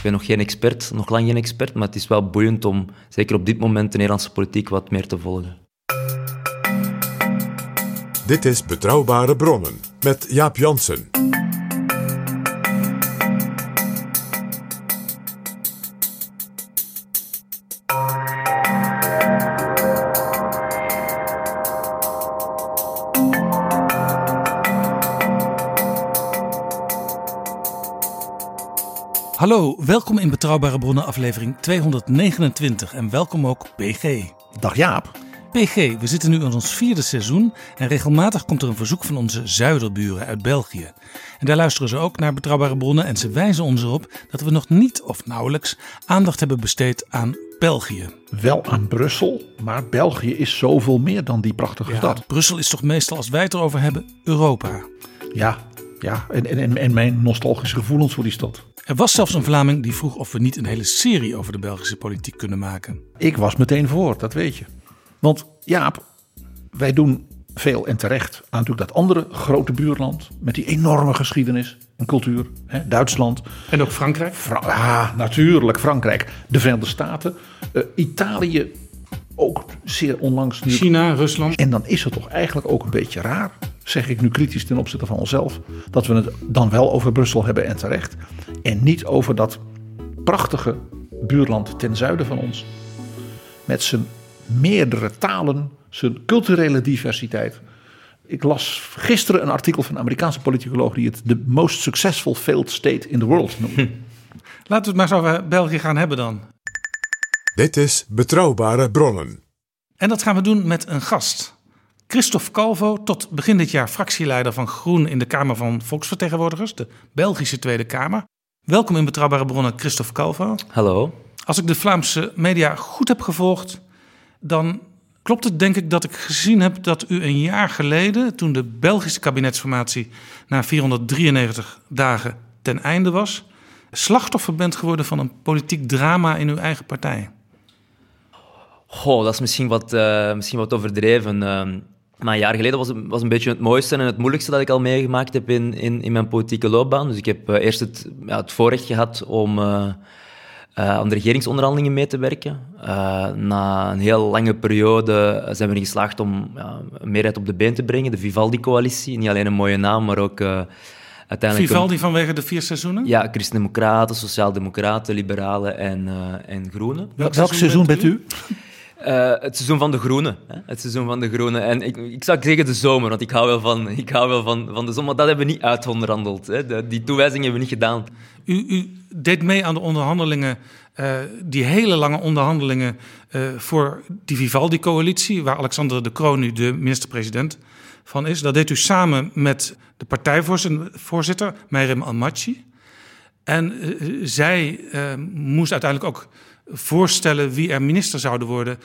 Ik ben nog geen expert, nog lang geen expert, maar het is wel boeiend om zeker op dit moment de Nederlandse politiek wat meer te volgen. Dit is Betrouwbare Bronnen met Jaap Jansen. Hallo, welkom in Betrouwbare Bronnen aflevering 229 en welkom ook PG. Dag Jaap. PG, we zitten nu in ons vierde seizoen en regelmatig komt er een verzoek van onze zuiderburen uit België. En daar luisteren ze ook naar Betrouwbare Bronnen en ze wijzen ons erop dat we nog niet of nauwelijks aandacht hebben besteed aan België. Wel aan Brussel, maar België is zoveel meer dan die prachtige stad. Brussel is toch meestal, als wij het erover hebben, Europa. Ja, ja. En, en, en mijn nostalgische gevoelens voor die stad. Er was zelfs een Vlaming die vroeg of we niet een hele serie over de Belgische politiek kunnen maken. Ik was meteen voor, dat weet je. Want Jaap, wij doen veel en terecht aan natuurlijk dat andere grote buurland met die enorme geschiedenis en cultuur, hè, Duitsland. En ook Frankrijk? Fra ah, natuurlijk, Frankrijk, de Verenigde Staten, uh, Italië, ook zeer onlangs. Nu. China, Rusland. En dan is het toch eigenlijk ook een beetje raar, zeg ik nu kritisch ten opzichte van onszelf, dat we het dan wel over Brussel hebben en terecht. En niet over dat prachtige buurland ten zuiden van ons. Met zijn meerdere talen, zijn culturele diversiteit. Ik las gisteren een artikel van een Amerikaanse politicoloog die het de most successful failed state in the world noemde. Laten we het maar eens over België gaan hebben dan. Dit is Betrouwbare Bronnen. En dat gaan we doen met een gast. Christophe Calvo, tot begin dit jaar fractieleider van Groen in de Kamer van Volksvertegenwoordigers, de Belgische Tweede Kamer. Welkom in Betrouwbare Bronnen, Christophe Calvo. Hallo. Als ik de Vlaamse media goed heb gevolgd, dan klopt het denk ik dat ik gezien heb dat u een jaar geleden, toen de Belgische kabinetsformatie na 493 dagen ten einde was, slachtoffer bent geworden van een politiek drama in uw eigen partij. Goh, dat is misschien wat, uh, misschien wat overdreven. Uh, maar een jaar geleden was, was een beetje het mooiste en het moeilijkste dat ik al meegemaakt heb in, in, in mijn politieke loopbaan. Dus ik heb uh, eerst het, ja, het voorrecht gehad om aan de regeringsonderhandelingen mee te werken. na een heel lange periode zijn we erin geslaagd om ja, een meerderheid op de been te brengen. De Vivaldi-coalitie, niet alleen een mooie naam, maar ook... Uiteindelijk Vivaldi vanwege de vier seizoenen? Ja, Christen-Democraten, Sociaal-Democraten, Liberalen en, uh, en Groenen. Welk, welk seizoen bent u? Uh, het seizoen van de Groenen. Hè? Het seizoen van de Groenen. En ik, ik zou zeggen de zomer, want ik hou wel van, ik hou wel van, van de zomer. Maar dat hebben we niet uitonderhandeld. Hè? Die toewijzing hebben we niet gedaan. U, u deed mee aan de onderhandelingen, uh, die hele lange onderhandelingen uh, voor die Vivaldi-coalitie, waar Alexander de Croo nu de minister-president van is. Dat deed u samen met de partijvoorzitter, Meirem Almaty. En zij moest uiteindelijk ook voorstellen wie er minister zouden worden.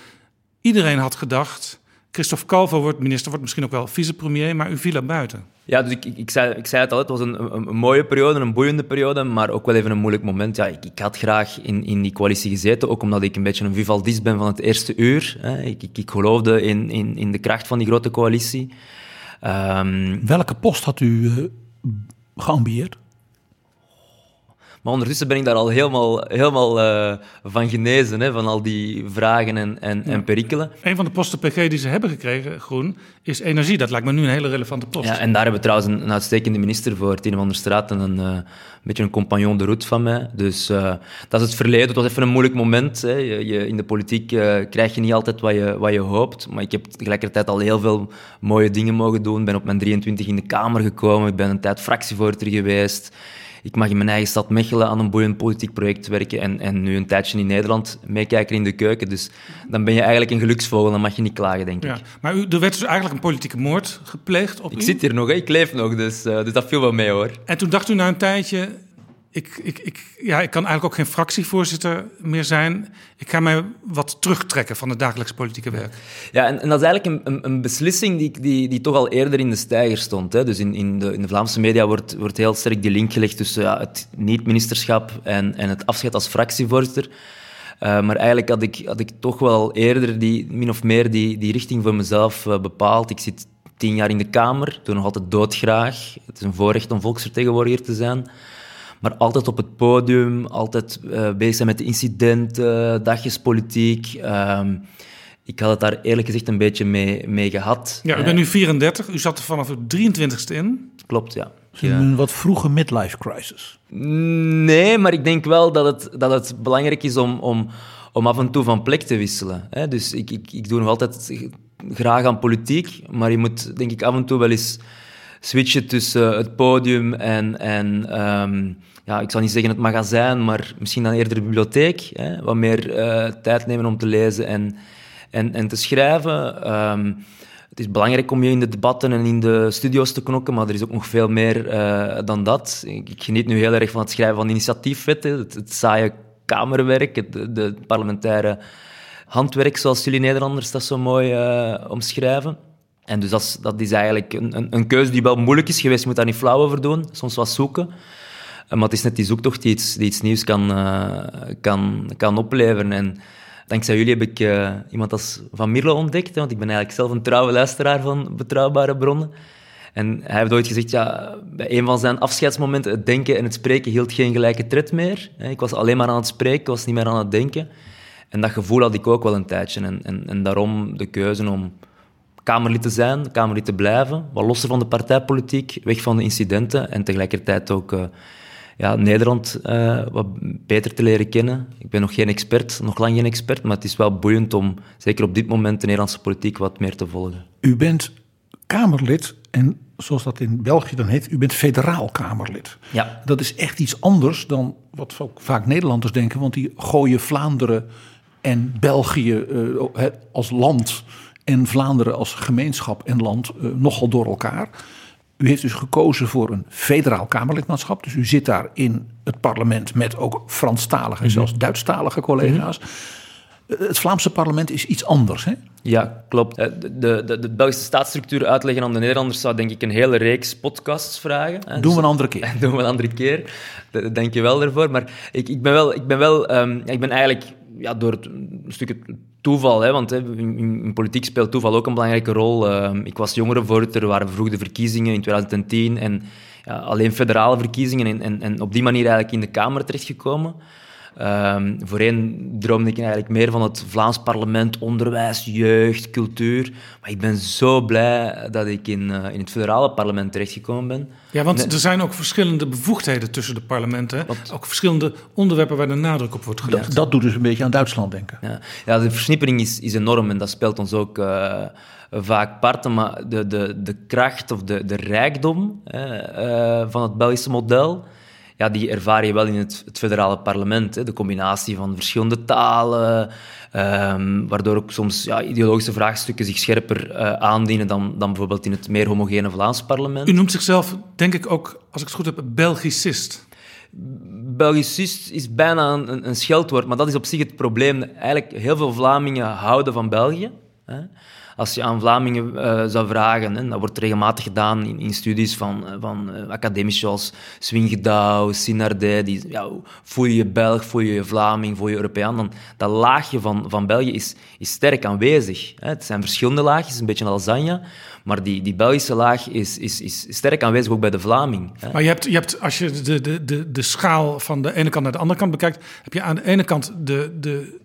Iedereen had gedacht, Christophe Calvo wordt minister, wordt misschien ook wel vicepremier, maar u viel er buiten. Ja, dus ik, ik, zei, ik zei het al, het was een, een, een, mooie periode, een boeiende periode, maar ook wel even een moeilijk moment. Ja, ik, ik had graag in, in die coalitie gezeten, ook omdat ik een beetje een Vivaldist ben van het eerste uur. Hè. Ik, ik, ik geloofde in, in, in de kracht van die grote coalitie. Um, Welke post had u uh, geambieerd? Maar ondertussen ben ik daar al helemaal, helemaal uh, van genezen, hè, van al die vragen en, en, ja. en perikelen. Een van de posten PG die ze hebben gekregen, Groen, is energie. Dat lijkt me nu een hele relevante post. Ja, en daar hebben we trouwens een, een uitstekende minister voor, Tine van der Straat, en een, uh, een beetje een compagnon de route van mij. Dus uh, dat is het verleden. Het was even een moeilijk moment. Hè. Je, je, in de politiek krijg je niet altijd wat je, wat je hoopt. Maar ik heb tegelijkertijd al heel veel mooie dingen mogen doen. Ik ben op mijn 23 in de Kamer gekomen. Ik ben een tijd fractievoorzitter geweest ik mag in mijn eigen stad Mechelen aan een boeiend politiek project werken en, en nu een tijdje in Nederland meekijken in de keuken. Dus dan ben je eigenlijk een geluksvogel, dan mag je niet klagen, denk ik. Ja. Maar u, er werd dus eigenlijk een politieke moord gepleegd op Ik u. zit hier nog, hè. ik leef nog, dus, eh, dus dat viel wel mee hoor. En toen dacht u na een tijdje, ik, ik, ik, ja, ik kan eigenlijk ook geen fractievoorzitter meer zijn. Ik ga mij wat terugtrekken van het dagelijks politieke werk. Ja, en, en dat is eigenlijk een, een, beslissing die, die, die toch al eerder in de stijger stond. Hè. Dus in, in, de, in de Vlaamse media wordt, wordt heel sterk die link gelegd tussen ja, het niet-ministerschap en, en het afscheid als fractievoorzitter. Uh, maar eigenlijk had ik, had ik toch wel eerder die, min of meer die, die richting voor mezelf uh, bepaald. Ik zit tien jaar in de Kamer, doe nog altijd doodgraag. Het is een voorrecht om volksvertegenwoordiger te zijn. Maar altijd op het podium, altijd uh, bezig zijn met de incidenten, dagjes politiek. Um, ik had het daar eerlijk gezegd een beetje mee, mee gehad. Ja, u bent nu 34, u zat er vanaf het 23ste in. Klopt, ja. ja. Een wat vroege midlife crisis. Nee, maar ik denk wel dat het, dat het belangrijk is om, om, om af en toe van plek te wisselen. Hè? Dus ik, ik, ik doe nog altijd graag aan politiek, maar je moet denk ik af en toe wel eens switchen tussen het podium en, en um, ja, ik zal niet zeggen het magazijn, maar misschien dan eerder de bibliotheek. Hè? Wat meer uh, tijd nemen om te lezen en, en, en te schrijven. Um, het is belangrijk om je in de debatten en in de studio's te knokken, maar er is ook nog veel meer uh, dan dat. Ik, geniet nu heel erg van het schrijven van initiatiefwetten, het, saaie kamerwerk, het de, parlementaire handwerk, zoals jullie Nederlanders dat zo mooi uh, omschrijven. En dus dat is, dat is eigenlijk een, een, een, keuze die wel moeilijk is geweest. Je moet daar niet flauw over doen, soms wat zoeken. Maar het is net die zoektocht die iets, iets nieuws kan, uh, kan, kan opleveren. En dankzij jullie heb ik uh, iemand als Van Mierlo ontdekt. Want ik ben eigenlijk zelf een trouwe luisteraar van betrouwbare bronnen. En hij heeft ooit gezegd, ja, bij een van zijn afscheidsmomenten, het denken en het spreken hield geen gelijke tred meer. Ik was alleen maar aan het spreken, ik was niet meer aan het denken. En dat gevoel had ik ook wel een tijdje. En, en, en daarom de keuze om Kamerlid te zijn, Kamerlid te blijven, wat losser van de partijpolitiek, weg van de incidenten en tegelijkertijd ook uh, ja, Nederland uh, wat beter te leren kennen. Ik ben nog geen expert, nog lang geen expert, maar het is wel boeiend om, zeker op dit moment, de Nederlandse politiek wat meer te volgen. U bent Kamerlid en zoals dat in België dan heet, u bent federaal Kamerlid. Ja. Dat is echt iets anders dan wat vaak Nederlanders denken, want die gooien Vlaanderen en België uh, als land en Vlaanderen als gemeenschap en land uh, nogal door elkaar. U heeft dus gekozen voor een federaal Kamerlidmaatschap. Dus u zit daar in het parlement met ook Franstalige en -hmm. zelfs Duitsstalige collega's. Mm -hmm. Het Vlaamse parlement is iets anders, hè? Ja, klopt. De, de, de Belgische staatsstructuur uitleggen aan de Nederlanders zou denk ik een hele reeks podcasts vragen. Doen we een andere keer. Doen we een andere keer. Dank je wel daarvoor. Maar ik, ik ben wel... Ik ben, wel um, ik ben eigenlijk ja, door een stukje toeval, hè, want hè, in, in, politiek speelt toeval ook een belangrijke rol. Uh, ik was jongerenvoorzitter, er waren vroeg de verkiezingen in 2010 en ja, alleen federale verkiezingen en, en, en, op die manier eigenlijk in de Kamer terechtgekomen. Um, voorheen droomde ik eigenlijk meer van het Vlaams parlement, onderwijs, jeugd, cultuur. Maar ik ben zo blij dat ik in, uh, in het federale parlement terechtgekomen ben. Ja, want Net... er zijn ook verschillende bevoegdheden tussen de parlementen. Wat... Ook verschillende onderwerpen waar de nadruk op wordt gelegd. Dat, dat doet dus een beetje aan Duitsland denken. Ja, ja de versnippering is, is enorm en dat speelt ons ook uh, vaak parten. Maar de, de, de kracht of de, de rijkdom uh, van het Belgische model ja, die ervaar je wel in het, het federale parlement. Hè. De combinatie van verschillende talen, um, waardoor ook soms ja, ideologische vraagstukken zich scherper uh, aandienen dan, dan bijvoorbeeld in het meer homogene Vlaams parlement. U noemt zichzelf, denk ik ook, als ik het goed heb, Belgicist. Belgicist is bijna een, een scheldwoord, maar dat is op zich het probleem. Eigenlijk, heel veel Vlamingen houden van België. Hè. Als je aan Vlamingen uh, zou vragen, hè, dat wordt regelmatig gedaan in, in studies van, van uh, academici zoals Swingedouw, Sinardij, die ja, voel je je Belg, voel je je Vlaming, voel je Europeaan, dan dat laagje van, van België is, is sterk aanwezig. Hè. Het zijn verschillende laagjes, een beetje lasagne, maar die, die Belgische laag is, is, is sterk aanwezig ook bij de Vlaming. Hè. Maar je hebt, je hebt, als je de, de, de, de schaal van de ene kant naar de andere kant bekijkt, heb je aan de ene kant de, de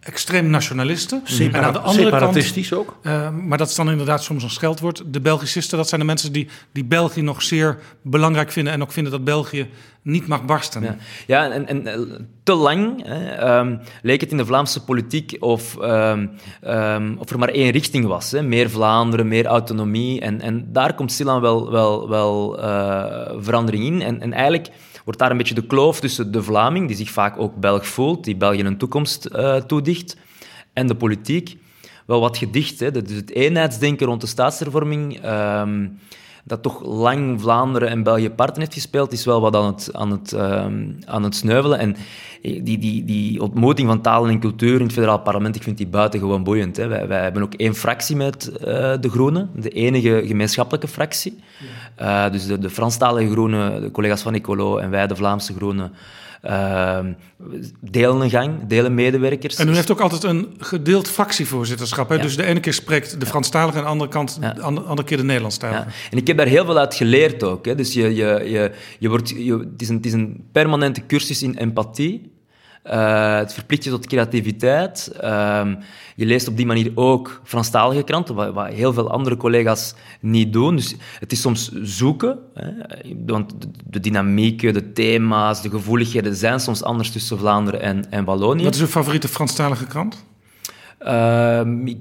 extreem nationalisten. Separa en aan de andere separatistisch kant, ook. Uh, maar dat is dan inderdaad soms een scheldwoord. De Belgicisten, dat zijn de mensen die, die België nog zeer belangrijk vinden... en ook vinden dat België niet mag barsten. Ja, ja en, en te lang hè, um, leek het in de Vlaamse politiek of, um, um, of er maar één richting was. Hè. Meer Vlaanderen, meer autonomie. En, en daar komt stilaan wel, wel, wel uh, verandering in. En, en eigenlijk wordt daar een beetje de kloof tussen de Vlaming, die zich vaak ook Belg voelt, die België een toekomst uh, toedicht, en de politiek wel wat gedicht. Hè. Dus het eenheidsdenken rond de staatshervorming, ehm, dat toch lang Vlaanderen en België parten heeft gespeeld, is wel wat aan het, aan het, ehm, aan het sneuvelen. En die, die, die ontmoeting van talen en cultuur in het federaal parlement, ik vind die buitengewoon boeiend. Hè. Wij, wij hebben ook één fractie met uh, de Groenen, de enige gemeenschappelijke fractie. Uh, dus de, de Franstalige Groenen, de collega's van Ecolo en wij, de Vlaamse Groenen, uh, delen een gang, delen medewerkers. En u heeft ook altijd een gedeeld fractievoorzitterschap. Hè? Dus de ene keer spreekt de Franstalige en de andere, kant, de andere keer de Nederlandstalige. Ja. En ik heb daar heel veel uit geleerd ook. Hè? Dus je, je, je, je wordt, je, het, is een, het is een permanente cursus in empathie. Uh, het verplicht je tot creativiteit. Uh, je leest op die manier ook Franstalige kranten, wat, wat, heel veel andere collega's niet doen. Dus het is soms zoeken, hè, want de, de dynamieken, de thema's, de gevoeligheden zijn soms anders tussen Vlaanderen en, en Wallonië. Wat is uw favoriete Franstalige krant? Uh, ik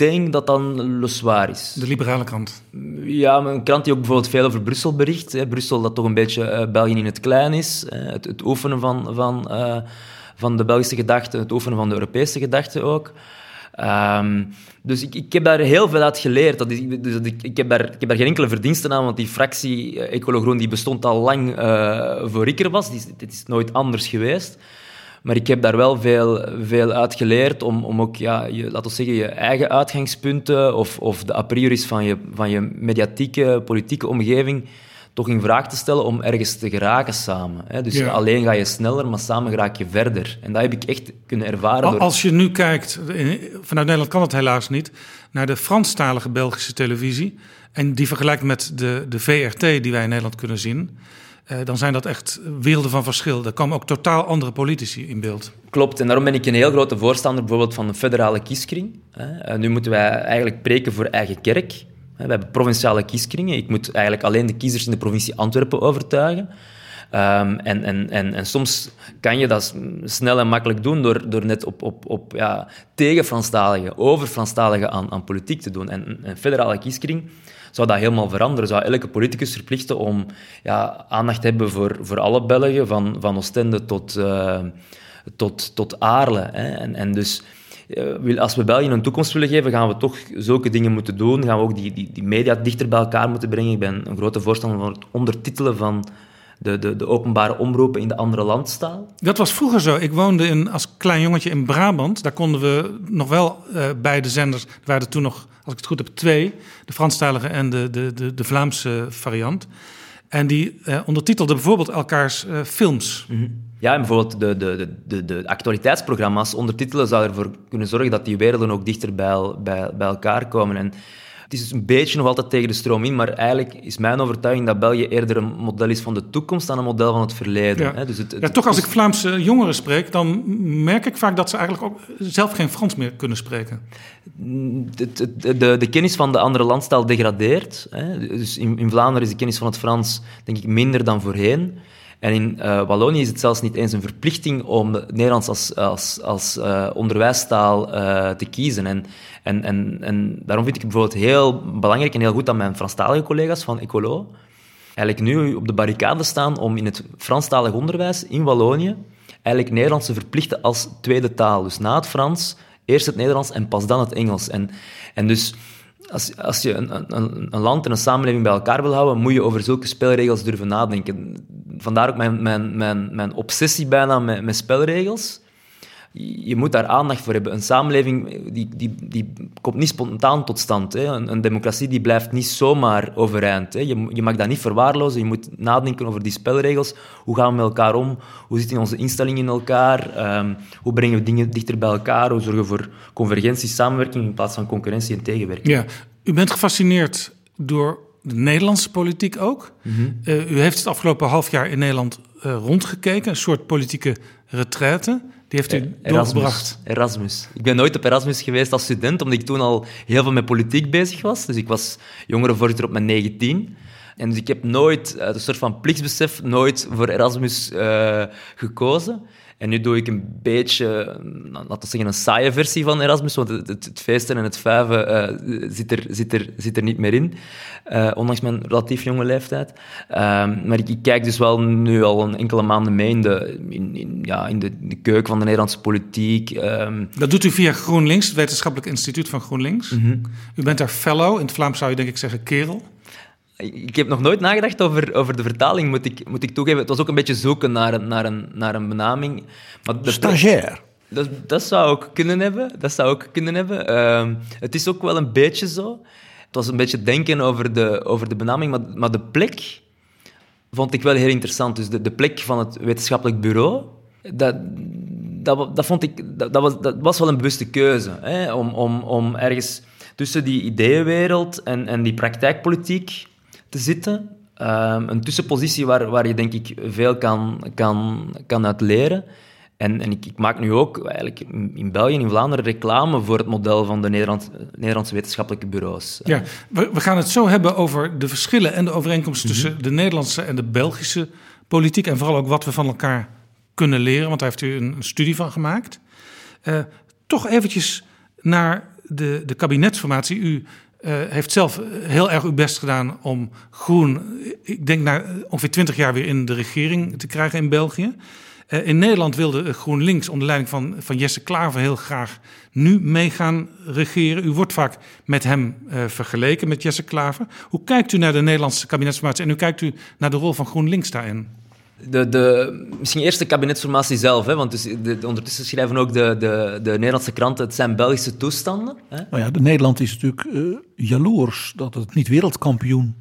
denk dat dan Le Soir is. De liberale krant? Ja, een krant die ook bijvoorbeeld veel over Brussel bericht. Hè. Brussel dat toch een beetje uh, België in het klein is. Het, het, oefenen van... van uh, van de Belgische gedachte, het oefenen van de Europese gedachte ook. Um, dus ik, ik heb daar heel veel uit geleerd. Dat is, dus ik, ik, heb daar, ik heb daar geen enkele verdiensten aan, want die fractie uh, Ecolo Groen die bestond al lang voor ik er was. Dit is nooit anders geweest. Maar ik heb daar wel veel, veel uit geleerd om, om ook, ja, je, laten we zeggen, je eigen uitgangspunten of, of de a priori's van je, van je mediatieke, politieke omgeving toch in vraag te stellen om ergens te geraken samen. Hè? Dus alleen ga je sneller, maar samen raak je verder. En dat heb ik echt kunnen ervaren. Door... Als je nu kijkt, vanuit Nederland kan het helaas niet, naar de Franstalige Belgische televisie en die vergelijkt met de, de VRT die wij in Nederland kunnen zien, dan zijn dat echt werelden van verschil. Er komen ook totaal andere politici in beeld. Klopt, en daarom ben ik een heel grote voorstander bijvoorbeeld van een federale kieskring. nu moeten wij eigenlijk preken voor eigen kerk. We hebben provinciale kieskringen. Ik moet eigenlijk alleen de kiezers in de provincie Antwerpen overtuigen. En, en, en, en soms kan je dat snel en makkelijk doen door, door net op, op, op ja, tegen Franstaligen, over Franstaligen aan, aan politiek te doen. En een federale kieskring zou dat helemaal veranderen. Zou elke politicus verplichten om ja, aandacht te hebben voor, voor alle Belgen, van, van Oostende tot, uh, tot, tot Aarle. Hè. En, en dus eh, als we België een toekomst willen geven, gaan we toch zulke dingen moeten doen. Gaan we ook die, die, die media dichter bij elkaar moeten brengen. Ik ben een grote voorstander van het ondertitelen van de, de, de openbare omroepen in de andere landstaal. Dat was vroeger zo. Ik woonde in, als klein jongetje in Brabant. Daar konden we nog wel uh, beide zenders, er waren er toen nog, als ik het goed heb, twee. De Franstalige en de, de, de, de Vlaamse variant. En die uh, ondertitelden bijvoorbeeld elkaars uh, films. Mm -hmm. Ja, en bijvoorbeeld de, de, de, de actualiteitsprogramma's ondertitelen zou ervoor kunnen zorgen dat die werelden ook dichter bij, bij, bij elkaar komen. En het is dus een beetje nog altijd tegen de stroom in, maar eigenlijk is mijn overtuiging dat België eerder een model is van de toekomst dan een model van het verleden. Ja. Dus het, ja, toch als ik Vlaamse jongeren spreek, dan merk ik vaak dat ze eigenlijk ook zelf geen Frans meer kunnen spreken. De, de, de, de kennis van de andere landstaal degradeert. Hè. Dus in, in Vlaanderen is de kennis van het Frans denk ik minder dan voorheen. En in uh, Wallonië is het zelfs niet eens een verplichting om Nederlands als, als, als uh, onderwijstaal uh, te kiezen. En, en, en, en daarom vind ik het bijvoorbeeld heel belangrijk en heel goed dat mijn Franstalige collega's van Ecolo eigenlijk nu op de barricade staan om in het Franstalig onderwijs in Wallonië eigenlijk Nederlands te verplichten als tweede taal. Dus na het Frans eerst het Nederlands en pas dan het Engels. En, en dus als, als je een, een, een, land en een samenleving bij elkaar wil houden, moet je over zulke spelregels durven nadenken. Vandaar ook mijn, mijn, mijn, mijn obsessie bijna met, met spelregels je moet daar aandacht voor hebben. Een samenleving die, die, die komt niet spontaan tot stand. Hè. Een, een, democratie die blijft niet zomaar overeind. Hè. Je, je mag dat niet verwaarlozen. Je moet nadenken over die spelregels. Hoe gaan we met elkaar om? Hoe zitten onze instellingen in elkaar? Um, hoe brengen we dingen dichter bij elkaar? Hoe zorgen we voor convergentie, samenwerking in plaats van concurrentie en tegenwerking? Ja, u bent gefascineerd door de Nederlandse politiek ook. Mm -hmm. uh, u heeft het afgelopen half jaar in Nederland uh, rondgekeken. Een soort politieke retraite. Die heeft u Erasmus, doorgebracht. Erasmus. Ik ben nooit op Erasmus geweest als student, omdat ik toen al heel veel met politiek bezig was. Dus ik was jongerenvoorzitter op mijn 19. En dus ik heb nooit, uit een soort van plichtsbesef, nooit voor Erasmus uh, gekozen. En nu doe ik een beetje, nou, laten we zeggen, een saaie versie van Erasmus, want het, het, het feesten en het vuiven uh, zit, er, zit, er, zit er niet meer in, uh, ondanks mijn relatief jonge leeftijd. Um, maar ik, ik, kijk dus wel nu al een enkele maanden mee in de, in, in, ja, in de, de, keuken van de Nederlandse politiek. Um. Dat doet u via GroenLinks, het wetenschappelijk instituut van GroenLinks. Mm -hmm. U bent daar fellow, in het Vlaams zou je denk ik zeggen kerel. Ik heb nog nooit nagedacht over, over de vertaling, moet ik, moet ik toegeven. Het was ook een beetje zoeken naar een, naar een, naar een benaming. Maar de Stagiair. Dat, dat zou ook kunnen hebben. Dat zou ook kunnen hebben. Uh, het is ook wel een beetje zo. Het was een beetje denken over de, over de benaming, maar, maar de plek vond ik wel heel interessant. Dus de, de plek van het wetenschappelijk bureau, dat, dat, dat vond ik, dat, dat, was, dat was wel een bewuste keuze. Hè? Om, om, om ergens tussen die ideeënwereld en, en die praktijkpolitiek te zitten. Um, een tussenpositie waar, waar je denk ik veel kan, kan, kan uit leren. En, en ik, ik, maak nu ook eigenlijk in België en in Vlaanderen reclame voor het model van de Nederland, Nederlandse wetenschappelijke bureaus. Ja, we, we, gaan het zo hebben over de verschillen en de overeenkomsten mm -hmm. tussen de Nederlandse en de Belgische politiek. En vooral ook wat we van elkaar kunnen leren, want daar heeft u een, een studie van gemaakt. Uh, toch eventjes naar de, de kabinetsformatie. U heeft zelf heel erg uw best gedaan om Groen, ik denk na ongeveer twintig jaar weer in de regering te krijgen in België. Uh, in Nederland wilde GroenLinks onder leiding van, van Jesse Klaver heel graag nu mee gaan regeren. U wordt vaak met hem uh, vergeleken, met Jesse Klaver. Hoe kijkt u naar de Nederlandse kabinetsformatie en hoe kijkt u naar de rol van GroenLinks daarin? De, de, misschien eerst de kabinetsformatie zelf, hè, want dus de, ondertussen schrijven ook de, de, de Nederlandse kranten, het zijn Belgische toestanden. Hè? Nou ja, de Nederland is natuurlijk uh, jaloers dat het niet wereldkampioen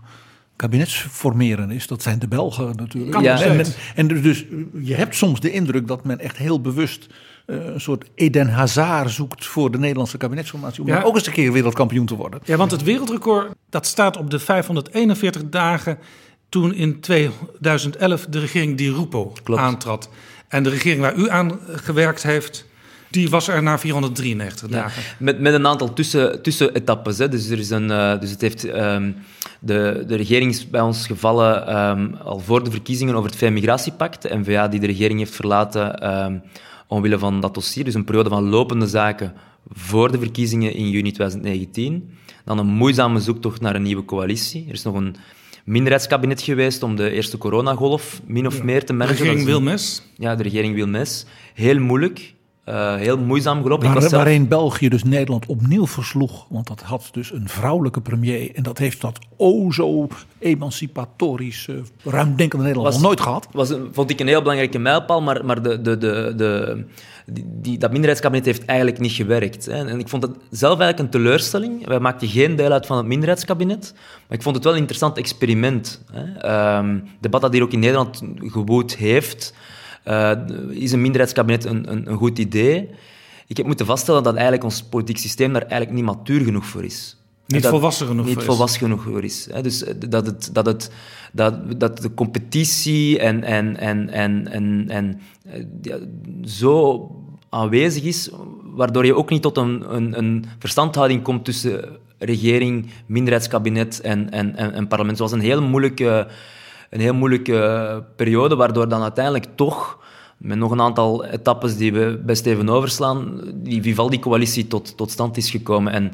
kabinetsformeren is. Dat zijn de Belgen natuurlijk. Ja. En, en, dus je hebt soms de indruk dat men echt heel bewust uh, een soort Eden Hazard zoekt voor de Nederlandse kabinetsformatie. Om ja. ook eens een keer wereldkampioen te worden. Ja, want het wereldrecord dat staat op de 541 dagen toen in 2011 de regering Di Rupo Klopt. aantrad. En de regering waar u aan gewerkt heeft, die was er na 493 Ja, dagen. met, met een aantal tussen, tussenetappes. Hè. Dus, er is een, uh, dus het heeft, um, de, de regering is bij ons gevallen um, al voor de verkiezingen over het VN-migratiepact. De NVA die de regering heeft verlaten um, omwille van dat dossier. Dus een periode van lopende zaken voor de verkiezingen in juni 2019. Dan een moeizame zoektocht naar een nieuwe coalitie. Er is nog een minderheidskabinet geweest om de eerste coronagolf min of Ja. meer te De managen. regering Dat is een- Wilmes. Ja, de regering Wilmes. Heel moeilijk. Eh, heel moeizaam gelopen. Waar, zelf- waarin België dus Nederland opnieuw versloeg. Want dat had dus een vrouwelijke premier. En dat heeft dat o zo emancipatorisch, eh, ruimdenkende Nederland Was- nog nooit gehad. was vond ik een heel belangrijke mijlpaal, maar, maar de, de, de, de, die, die- dat minderheidskabinet heeft eigenlijk niet gewerkt. Hè. En ik vond het zelf eigenlijk een teleurstelling. Wij maakten geen deel uit van het minderheidskabinet, maar ik vond het wel een interessant experiment. Hè. Ehm, debat dat hier ook in Nederland gewoed heeft, eh, is een minderheidskabinet een, een, een goed idee? Ik heb moeten vaststellen dat eigenlijk ons politiek systeem daar eigenlijk niet matuur genoeg voor is. Niet Dat- volwassen genoeg Niet voor is. volwassen genoeg voor is. Hè. Dus eh, dat, het, dat, het, dat, dat de competitie en, en, en, en, en, en eh, ja, zo aanwezig is, waardoor je ook niet tot een, een, een verstandhouding komt tussen regering, minderheidskabinet en, en, en, en parlement. Was een heel moeilijke, een heel moeilijke periode, waardoor dan uiteindelijk toch met nog een aantal etappes die we best even overslaan, die Vivaldi-coalitie tot, tot stand is gekomen. En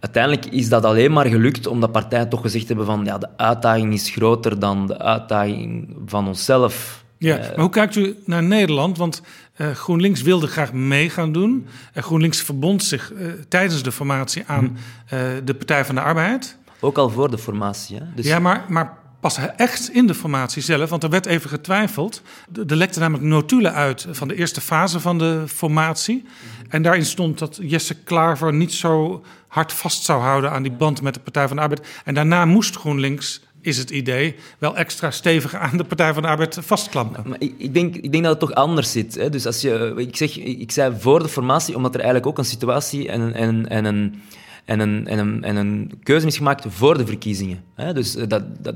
uiteindelijk is dat alleen maar gelukt omdat partijen toch gezegd hebben van ja, de uitdaging is groter dan de uitdaging van onszelf. Ja, Eh, maar hoe kijkt u naar Nederland? Want eh, GroenLinks wilde graag mee gaan doen. En GroenLinks verbond zich eh, tijdens de formatie aan eh, de Partij van de Arbeid. ook al voor de formatie. Hè? Dus Ja, maar, maar pas echt in de formatie zelf, want er werd even getwijfeld. Er lekte namelijk notulen uit van de eerste fase van de formatie. En daarin stond dat Jesse Klaver niet zo hard vast zou houden aan die band met de Partij van de Arbeid. En daarna moest GroenLinks, is het idee, wel extra stevig aan de Partij van de Arbeid vastklampen. Maar ik, denk, ik denk dat het toch anders zit. Hè? Dus als je, ik, zeg, ik zei voor de formatie, omdat er eigenlijk ook een situatie en, en, en, een, en, een, en, en een keuze is gemaakt voor de verkiezingen. Hè? Dus eh, dat, dat,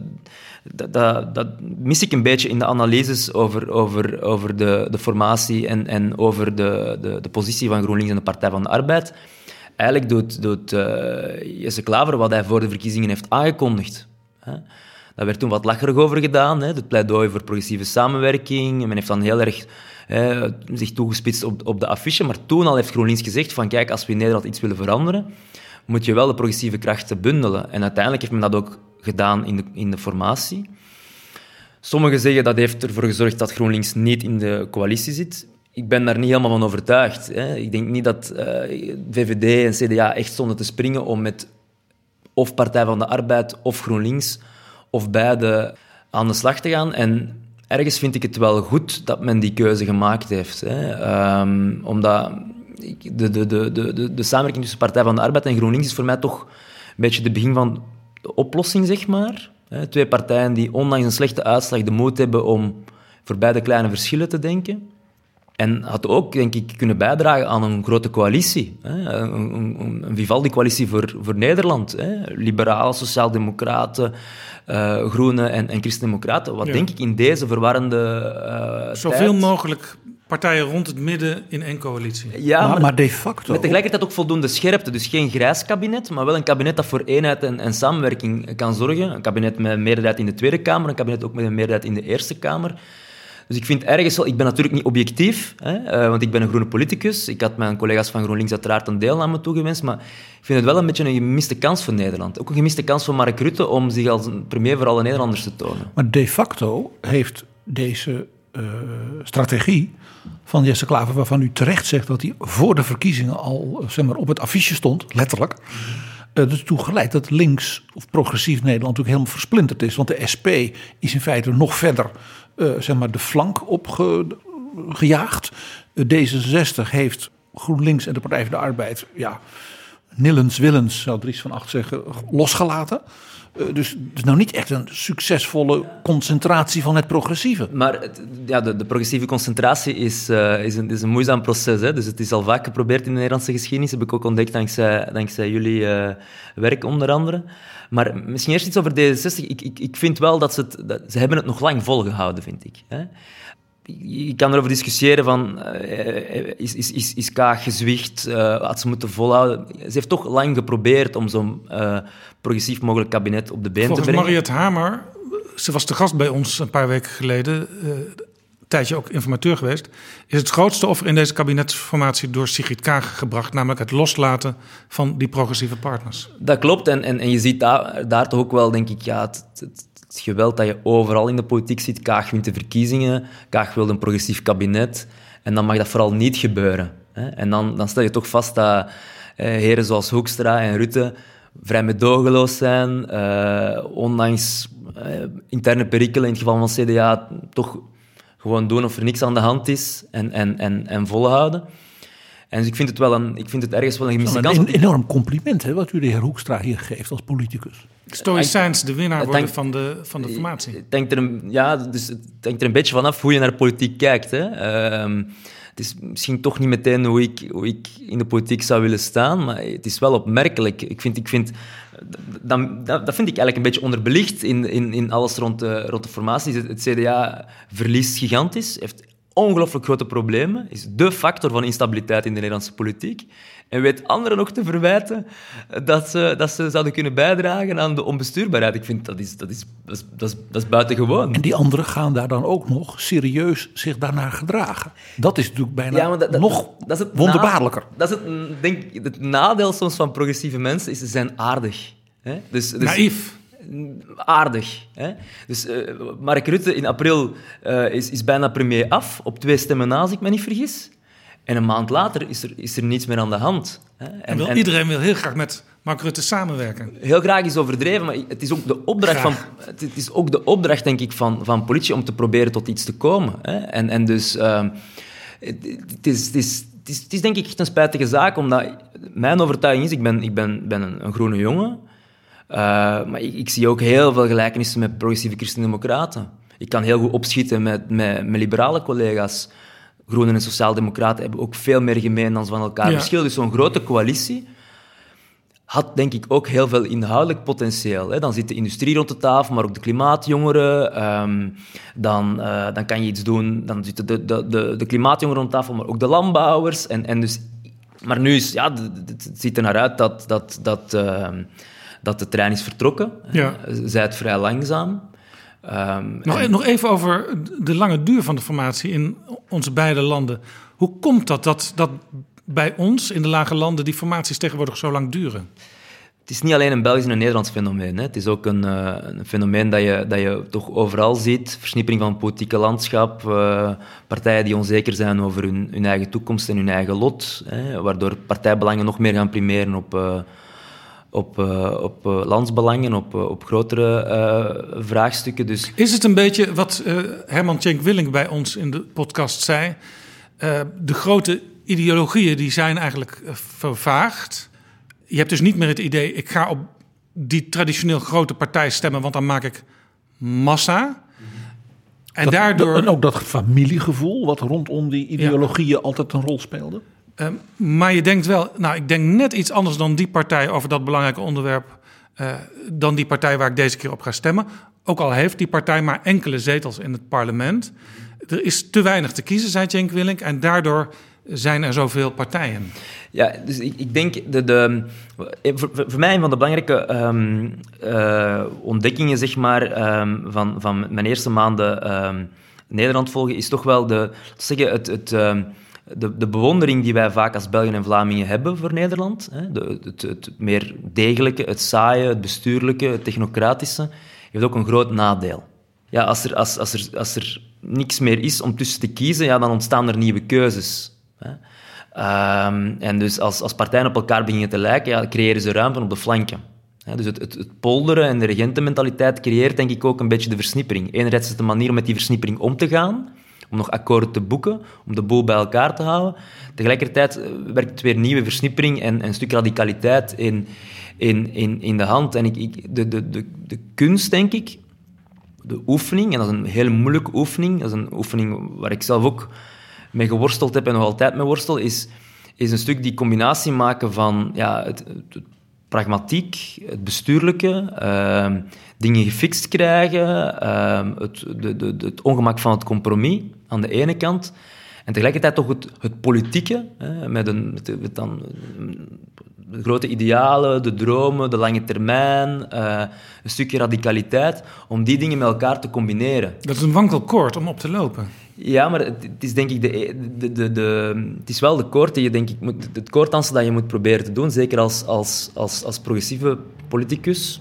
dat, dat, mis ik een beetje in de analyses over, over, over de, de formatie en, en over de, de, de positie van GroenLinks en de Partij van de Arbeid. Eigenlijk doet, doet eh, Jesse Klaver wat hij voor de verkiezingen heeft aangekondigd. Hè? Daar werd toen wat lacherig over gedaan, hè, het pleidooi voor progressieve samenwerking. En men heeft dan heel erg hè, zich toegespitst op, op de affiche. Maar toen al heeft GroenLinks gezegd van kijk, als we in Nederland iets willen veranderen, moet je wel de progressieve krachten bundelen. En uiteindelijk heeft men dat ook gedaan in de, in de formatie. Sommigen zeggen dat heeft ervoor gezorgd dat GroenLinks niet in de coalitie zit. Ik ben daar niet helemaal van overtuigd. Hè. Ik denk niet dat uh, VVD en CDA echt stonden te springen om met of Partij van de Arbeid of GroenLinks of beide aan de slag te gaan. En ergens vind ik het wel goed dat men die keuze gemaakt heeft. Hè. Um, omdat de, de, de, de, de samenwerking tussen Partij van de Arbeid en GroenLinks is voor mij toch een beetje de begin van de oplossing, zeg maar. Twee partijen die ondanks een slechte uitslag de moed hebben om voor beide kleine verschillen te denken. En had ook, denk ik, kunnen bijdragen aan een grote coalitie. Hè? Een, een, een Vivaldi-coalitie voor, voor Nederland. Hè? Liberalen, sociaaldemocraten, uh, groenen en, en christendemocraten. Wat denk ik in deze verwarrende uh, Zoveel tijd... mogelijk partijen rond het midden in één coalitie. Ja, maar, maar, de facto... Met tegelijkertijd ook voldoende scherpte. Dus geen grijs kabinet, maar wel een kabinet dat voor eenheid en, en samenwerking kan zorgen. Een kabinet met een meerderheid in de Tweede Kamer, een kabinet ook met een meerderheid in de Eerste Kamer. Dus ik vind ergens wel... Ik ben natuurlijk niet objectief, hè, uh, want ik ben een groene politicus. Ik had mijn collega's van GroenLinks uiteraard een deelname toegewenst, maar ik vind het wel een beetje een gemiste kans voor Nederland. Ook een gemiste kans voor Mark Rutte om zich als een premier voor alle Nederlanders te tonen. Maar de facto heeft deze uh, strategie van Jesse Klaver, waarvan u terecht zegt dat hij voor de verkiezingen al zeg maar, op het affiche stond, letterlijk. Uh, ertoe geleid dat links of progressief Nederland natuurlijk helemaal versplinterd is. Want de SP is in feite nog verder zeg maar de flank opgejaagd. D66 heeft GroenLinks en de Partij voor de Arbeid, ja, nillens willens, zou Dries van Acht zeggen, losgelaten. Uh, dus het is nou niet echt een succesvolle concentratie van het progressieve. Maar ja, de, progressieve concentratie is, uh, is, een, is een moeizaam proces. Hè? Dus het is al vaak geprobeerd in de Nederlandse geschiedenis. heb ik ook ontdekt dankzij, dankzij jullie uh, werk onder andere. Maar misschien eerst iets over D66. Ik, ik, ik vind wel dat ze het... Ze hebben het nog lang volgehouden, vind ik. Hè? Je kan erover discussiëren van, uh, is, is, is, is Kaag gezwicht, uh, had ze moeten volhouden. Ze heeft toch lang geprobeerd om zo'n uh, progressief mogelijk kabinet op de been Volgens te brengen. Mariette Hamer, ze was te gast bij ons een paar weken geleden, tijdje ook informateur geweest, is het grootste offer in deze kabinetsformatie door Sigrid Kaag gebracht, namelijk het loslaten van die progressieve partners. Dat klopt en, en, en je ziet daar, daar toch ook wel, denk ik, ja, het, het, geweld dat je overal in de politiek ziet. Kaag wint de verkiezingen, Kaag wil een progressief kabinet. En dan mag dat vooral niet gebeuren. Hè? En dan, dan stel je toch vast dat eh, heren zoals Hoekstra en Rutte vrij medogeloos zijn, eh, ondanks eh, interne perikelen in het geval van CDA, toch gewoon doen of er niks aan de hand is en, en, en, en volhouden. En dus ik vind het, wel een, ik vind het ergens wel een gemiste kans. Een enorm compliment hè, wat u de heer Hoekstra hier geeft als politicus. Stoïcijns de winnaar worden van de, van de formatie. Het hangt er een, ja, dus het hangt er een beetje vanaf hoe je naar de politiek kijkt. Hè. Uh, het is misschien toch niet meteen hoe ik, ik in de politiek zou willen staan, maar het is wel opmerkelijk. Ik vind, ik vind, dat, dat vind ik eigenlijk een beetje onderbelicht in, in, in alles rond de, rond de formatie. Het, het CDA verliest gigantisch, heeft ongelooflijk grote problemen, is de factor van instabiliteit in de Nederlandse politiek. En weet anderen nog te verwijten dat ze, dat ze zouden kunnen bijdragen aan de onbestuurbaarheid. Ik vind dat is, dat is, dat is, dat is, dat is buitengewoon. En die anderen gaan daar dan ook nog serieus zich daarnaar gedragen. Dat is natuurlijk bijna ja, dat, dat, nog dat is het wonderbaarlijker. dat is het, denk, het nadeel soms van progressieve mensen, is ze zijn aardig. Hè? Dus, dus, Naïef aardig. Hè? Dus uh, Mark Rutte in april uh, is, is bijna premier af, op twee stemmen na, als ik me niet vergis. En een maand later is er, is er niets meer aan de hand. Hè? En, en, wil, en, iedereen wil heel graag met Mark Rutte samenwerken. Heel graag is overdreven, maar het is ook de opdracht, van, het is ook de opdracht denk ik, van, van politie om te proberen tot iets te komen. Hè? En, en dus uh, het, het, is, het, is, het, is, het is denk ik echt een spijtige zaak, omdat mijn overtuiging is, ik ben, ik ben, ben een, een groene jongen, uh, maar ik, ik, zie ook heel veel gelijkenissen met progressieve christendemocraten. Ik kan heel goed opschieten met, met, met liberale collega's. Groenen en Sociaaldemocraten hebben ook veel meer gemeen dan ze van elkaar ja. verschillen. Dus zo'n grote coalitie had denk ik ook heel veel inhoudelijk potentieel. Hè. Dan zit de industrie rond de tafel, maar ook de klimaatjongeren. Um, dan, uh, dan kan je iets doen, dan zitten de, de, de, de klimaatjongeren rond tafel, maar ook de landbouwers. En, en dus, maar nu is, ja, het ziet er naar uit dat, dat, dat, uh, dat de trein is vertrokken. Ja. Zij het vrij langzaam. Ehm, Nog, en- nog even over de lange duur van de formatie in onze beide landen. Hoe komt dat, dat dat bij ons in de lage landen die formaties tegenwoordig zo lang duren? Het is niet alleen een Belgisch en een Nederlands fenomeen. Hè. Het is ook een, eh, een fenomeen dat je, dat je toch overal ziet. Versnippering van het politieke landschap. eh, partijen die onzeker zijn over hun, hun eigen toekomst en hun eigen lot. Hè, waardoor partijbelangen nog meer gaan primeren op, eh, op, eh, op eh, landsbelangen, op, eh, op grotere eh, vraagstukken. Dus Is het een beetje wat eh, Herman Tjenk Willink bij ons in de podcast zei? Eh, de grote ideologieën die zijn eigenlijk vervaagd. Je hebt dus niet meer het idee, ik ga op die traditioneel grote partij stemmen, want dan maak ik massa. En Dat- daardoor... En ook dat familiegevoel wat rondom die ideologieën altijd een rol speelde. Eh, maar je denkt wel, nou, ik denk net iets anders dan die partij over dat belangrijke onderwerp. eh, dan die partij waar ik deze keer op ga stemmen. Ook al heeft die partij maar enkele zetels in het parlement. Er is te weinig te kiezen, zei Cenk Willink. En daardoor zijn er zoveel partijen. Ja, dus ik, ik denk, de, de, voor, mij een van de belangrijke ehm, eh, ontdekkingen zeg maar, ehm, van, van mijn eerste maanden ehm, Nederland volgen, is toch wel de, zeggen, het, het, ehm, de, de bewondering die wij vaak als Belgen en Vlamingen hebben voor Nederland. Hè, de, het, het meer degelijke, het saaie, het bestuurlijke, het technocratische, heeft ook een groot nadeel. Ja, als er, als, als, er, als er niks meer is om tussen te kiezen, ja, dan ontstaan er nieuwe keuzes. Hè. Ehm, en dus als, als partijen op elkaar beginnen te lijken, ja, creëren ze ruimte op de flanken. Dus het, het, het polderen en de regentenmentaliteit creëert denk ik ook een beetje de versnippering. Enerzijds is het een manier om met die versnippering om te gaan, om nog akkoorden te boeken, om de boel bij elkaar te houden. Tegelijkertijd eh, werkt weer nieuwe versnippering en, en een stuk radicaliteit in, in, in, in de hand. En ik, ik, de, de, de, de kunst, denk ik, de oefening, en dat is een hele moeilijke oefening, dat is een oefening waar ik zelf ook mee geworsteld heb en nog altijd mee worstel, is, is een stuk die combinatie maken van ja, het pragmatiek, het bestuurlijke, ehm, dingen gefixt krijgen, ehm, het, de, de, het ongemak van het compromis aan de ene kant, en tegelijkertijd toch het, politieke, hè, met, een, met, dan de grote idealen, de dromen, de lange termijn, eh, een stukje radicaliteit, om die dingen met elkaar te combineren. Dat is een wankel koord om op te lopen. Ja, maar het, is denk ik de, de, de, de, het is wel de koord die je denk ik moet, het koorddansen dat je moet proberen te doen, zeker als, als, als, als progressieve politicus,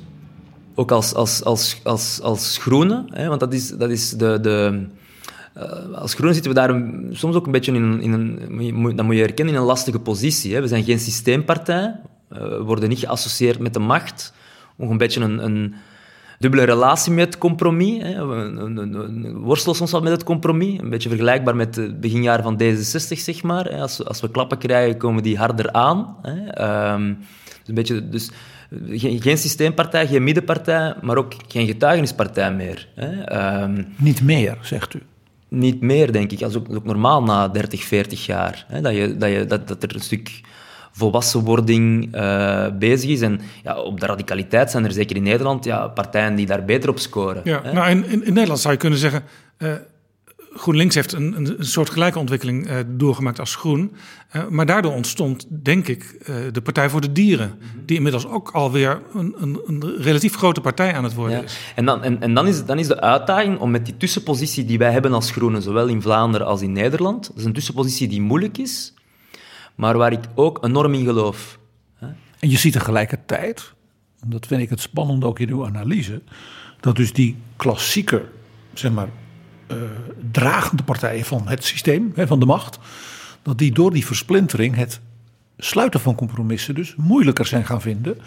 ook als, als, als, als, als groene, hè, want dat is, dat is de, de eh, als groene zitten we daar soms ook een beetje in een, in een dat moet je herkennen, in een lastige positie. Hè. We zijn geen systeempartij, eh, we worden niet geassocieerd met de macht, nog een beetje een, een dubbele relatie met compromis. Hè. We, worstelen soms wat met het compromis. Een beetje vergelijkbaar met het beginjaren van D66, zeg maar. Als, we- als we klappen krijgen, komen die harder aan. Hè. Ehm, dus een beetje, dus geen, geen systeempartij, geen middenpartij, maar ook geen getuigenispartij meer. Hè. Ehm, Niet meer, zegt u. niet meer, denk ik. Dat is ook, dat is ook normaal na 30, 40 jaar. Hè, dat, je, dat, je, dat, dat er een stuk volwassenwording eh bezig is. En ja, op de radicaliteit zijn er zeker in Nederland ja, partijen die daar beter op scoren. Ja, hè. nou, in, in, in Nederland zou je kunnen zeggen. eh, GroenLinks heeft een, een, soort gelijke ontwikkeling eh, doorgemaakt als Groen. Maar daardoor ontstond, denk ik, de Partij voor de Dieren. Die inmiddels ook alweer een, een, een relatief grote partij aan het worden Ja. is. En, dan, en, en dan, is, dan is de uitdaging om met die tussenpositie die wij hebben als Groenen, zowel in Vlaanderen als in Nederland, dat is een tussenpositie die moeilijk is, maar waar ik ook enorm in geloof. En je ziet tegelijkertijd, en dat vind ik het spannende ook in uw analyse, dat dus die klassieke, zeg maar, eh, dragende partijen van het systeem, van de macht, dat die door die versplintering het sluiten van compromissen dus moeilijker zijn gaan vinden.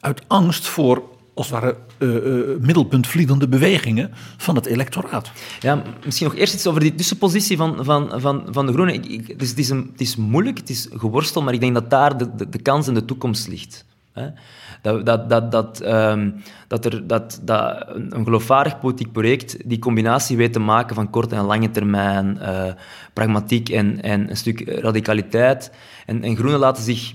Uit angst voor, als het ware, eh, eh, middelpuntvliedende bewegingen van het electoraat. Ja, misschien nog eerst iets over die tussenpositie van, van, van, van de Groenen. Dus het, is het is moeilijk, het is geworstel, maar ik denk dat daar de, de, kans en de toekomst ligt. Hè? Dat, dat, dat, dat, ehm, dat, er, dat, dat een een geloofwaardig politiek project die combinatie weet te maken van korte en lange termijn, eh, pragmatiek en, en een stuk radicaliteit. En, en Groenen laten zich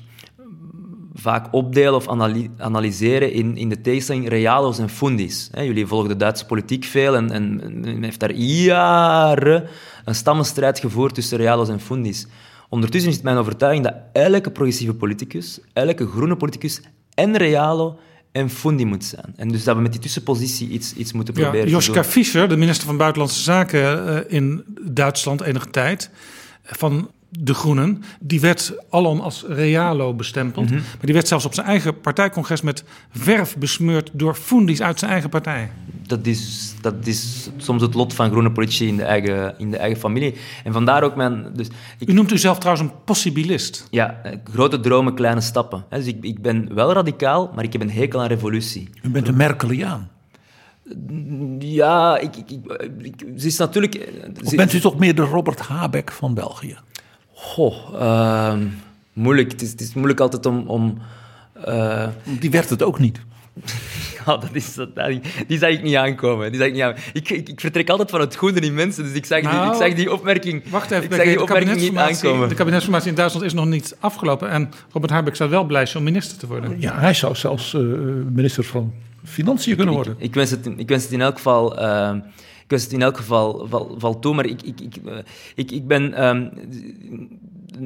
vaak opdelen of analy- analyseren in, in de tegenstelling realo's en fundis. Jullie volgen de Duitse politiek veel en, en, heeft daar jaren een stammenstrijd gevoerd tussen realo's en fundis. Ondertussen is het mijn overtuiging dat elke progressieve politicus, elke groene politicus en realo en fundi moet zijn. En dus dat we met die tussenpositie iets, iets moeten Ja, proberen te Joschka. Fischer, de minister van Buitenlandse Zaken eh, in Duitsland enige tijd, eh, van de Groenen, die werd alom als realo bestempeld. Mhm. Maar die werd zelfs op zijn eigen partijcongres met verf besmeurd door fundis uit zijn eigen partij. Dat is, dat is soms het lot van groene politici in de eigen, in de eigen familie. En vandaar ook mijn... Dus ik, U noemt u zelf trouwens een possibilist. ja, eh, grote dromen, kleine stappen. hè. Dus ik, ik ben wel radicaal, maar ik heb een hekel aan revolutie. U bent een Merkeliaan. Ja, ik, ik, ik, ik- ze is natuurlijk... Of bent u toch meer de Robert Habeck van België? Goh, ehm, moeilijk. Het is, het is moeilijk altijd om... om eh, Die werd het ook niet. ja, dat is, dat, die, die zag ik niet aankomen. Die zag ik, niet. Ik, ik, ik vertrek altijd van het goede in mensen, dus ik zag, die, Nou, ik zag die opmerking, Wacht even, ik zag die de opmerking niet kabinetsformatie, aankomen. de kabinetsformatie in Duitsland is nog niet afgelopen. En Robert Habeck zou wel blij zijn om minister te worden. Ja, hij zou zelfs eh, minister van Financiën kunnen worden. Ik, ik, wens het, ik wens het in elk geval... ehm, ik het in elk geval val, val toe, maar ik, ik, ik, eh, ik, ik ben, ehm,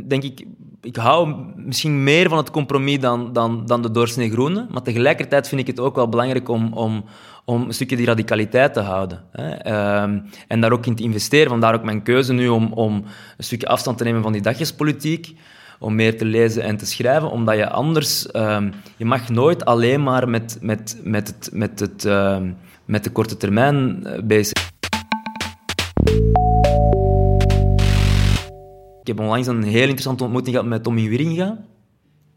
denk ik, ik hou misschien meer van het compromis dan, dan, dan de doorsnee groene, maar tegelijkertijd vind ik het ook wel belangrijk om, om, om een stukje die radicaliteit te houden. Hè? Ehm, en daar ook in te investeren. Vandaar ook mijn keuze nu om, om een stukje afstand te nemen van die dagjespolitiek om meer te lezen en te schrijven, omdat je anders... ehm, je mag nooit alleen maar met, met, met, het, met, het, met de korte termijn eh, bezig Ik heb onlangs een heel interessante ontmoeting gehad met Tommy Wieringa.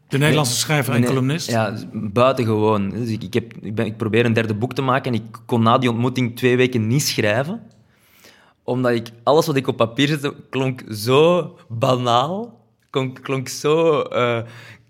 De Nederlandse schrijver en columnist. Ja, buitengewoon. Dus ik, ik, heb, ik, ben, ik probeer een derde boek te maken en ik kon na die ontmoeting twee weken niet schrijven. Omdat ik, alles wat ik op papier zette, klonk zo banaal, klonk, klonk zo eh,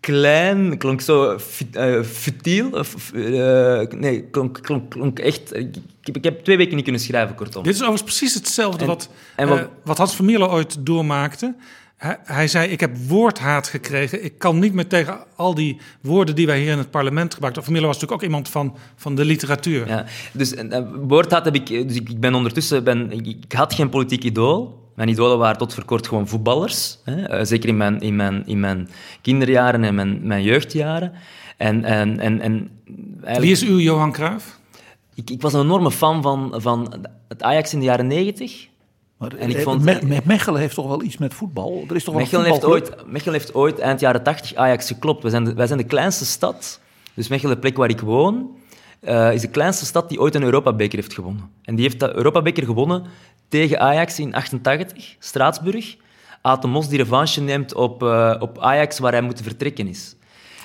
klein, klonk zo eh, futiel. of, eh, nee, klonk, klonk, klonk echt... Ik, ik, heb, ik heb twee weken niet kunnen schrijven, kortom. Dit is overigens precies hetzelfde En- wat, en eh, wat- wat Hans van Mierlo ooit doormaakte. Hij, hij zei, ik heb woordhaat gekregen. Ik kan niet meer tegen al die woorden die wij hier in het parlement gebruiken. Van Mierlo was natuurlijk ook iemand van, van de literatuur. Ja, dus uh, woordhaat heb ik... Dus ik, ik ben ondertussen... Ben, ik, ik had geen politiek idool. Mijn idolen waren tot voor kort gewoon voetballers. Hè? Eh, zeker in mijn, in, mijn, in mijn kinderjaren en mijn, mijn jeugdjaren. En, en, en, en eigenlijk, Wie is uw Johan Cruijff? ik, ik was een enorme fan van, van het Ajax in de jaren negentig. Maar En ik eh, vond- Me- Me- Mechelen heeft toch wel iets met voetbal? Er is toch Mechelen heeft, ooit, Mechelen heeft ooit eind jaren 80 Ajax geklopt. Wij zijn de, wij zijn de kleinste stad. Dus Mechelen, de plek waar ik woon, eh, is de kleinste stad die ooit een Europabeker heeft gewonnen. En die heeft dat Europabeker gewonnen tegen Ajax in 88, Straatsburg. Aad de Mos die revanche neemt op, eh, op Ajax, waar hij moet vertrekken is.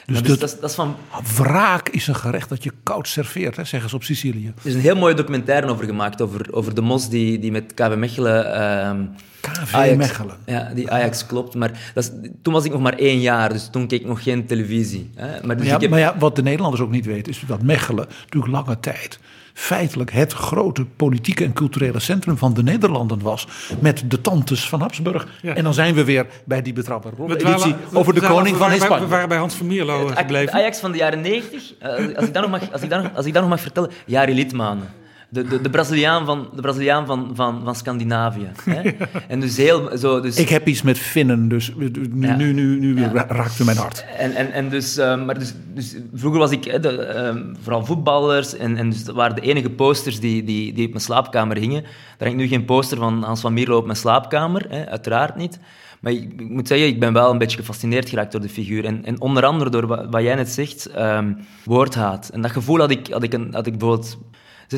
Dus Dus, dat- dat, is, dat is van... Wraak is een gerecht dat je koud serveert, hè, zeggen ze op Sicilië. Er is een heel mooie documentaire over gemaakt, over, over de Mos die, die met KV Mechelen... ehm, KV Ajax- Mechelen. Ja, die Ajax klopt. Maar dat is, toen was ik nog maar één jaar, dus toen keek ik nog geen televisie. Hè? Maar, dus Maar ja, heb, maar ja, wat de Nederlanders ook niet weten, is dat Mechelen natuurlijk lange tijd feitelijk het grote politieke en culturele centrum van de Nederlanden was. Met de tantes van Habsburg. Ja. En dan zijn we weer bij die betrouwbare editie over de koning van Spanje. We waren bij Hans van Mierlo gebleven. Ajax van de jaren 90, eh, als, ik dat nog mag, als, ik dat nog, als ik dat nog mag vertellen, Jari Litmanen. De, de, de Braziliaan van, de Braziliaan van, van, van Scandinavië. Hè? En dus heel zo... Dus, Ik heb iets met Finnen, dus nu, Ja. nu, nu, nu Ja. ra- raakt u mijn hart. En, en, en dus, eh, maar dus, dus vroeger was ik hè, de, eh, vooral voetballers en, en dus dat waren de enige posters die, die, die op mijn slaapkamer hingen. Daar hangt nu geen poster van Hans van Mierlo op mijn slaapkamer, hè, uiteraard niet. Maar ik, ik moet zeggen, ik ben wel een beetje gefascineerd geraakt door de figuur. En, en onder andere door wat, wat jij net zegt, ehm, woordhaat. En dat gevoel had ik, had ik, een, had ik bijvoorbeeld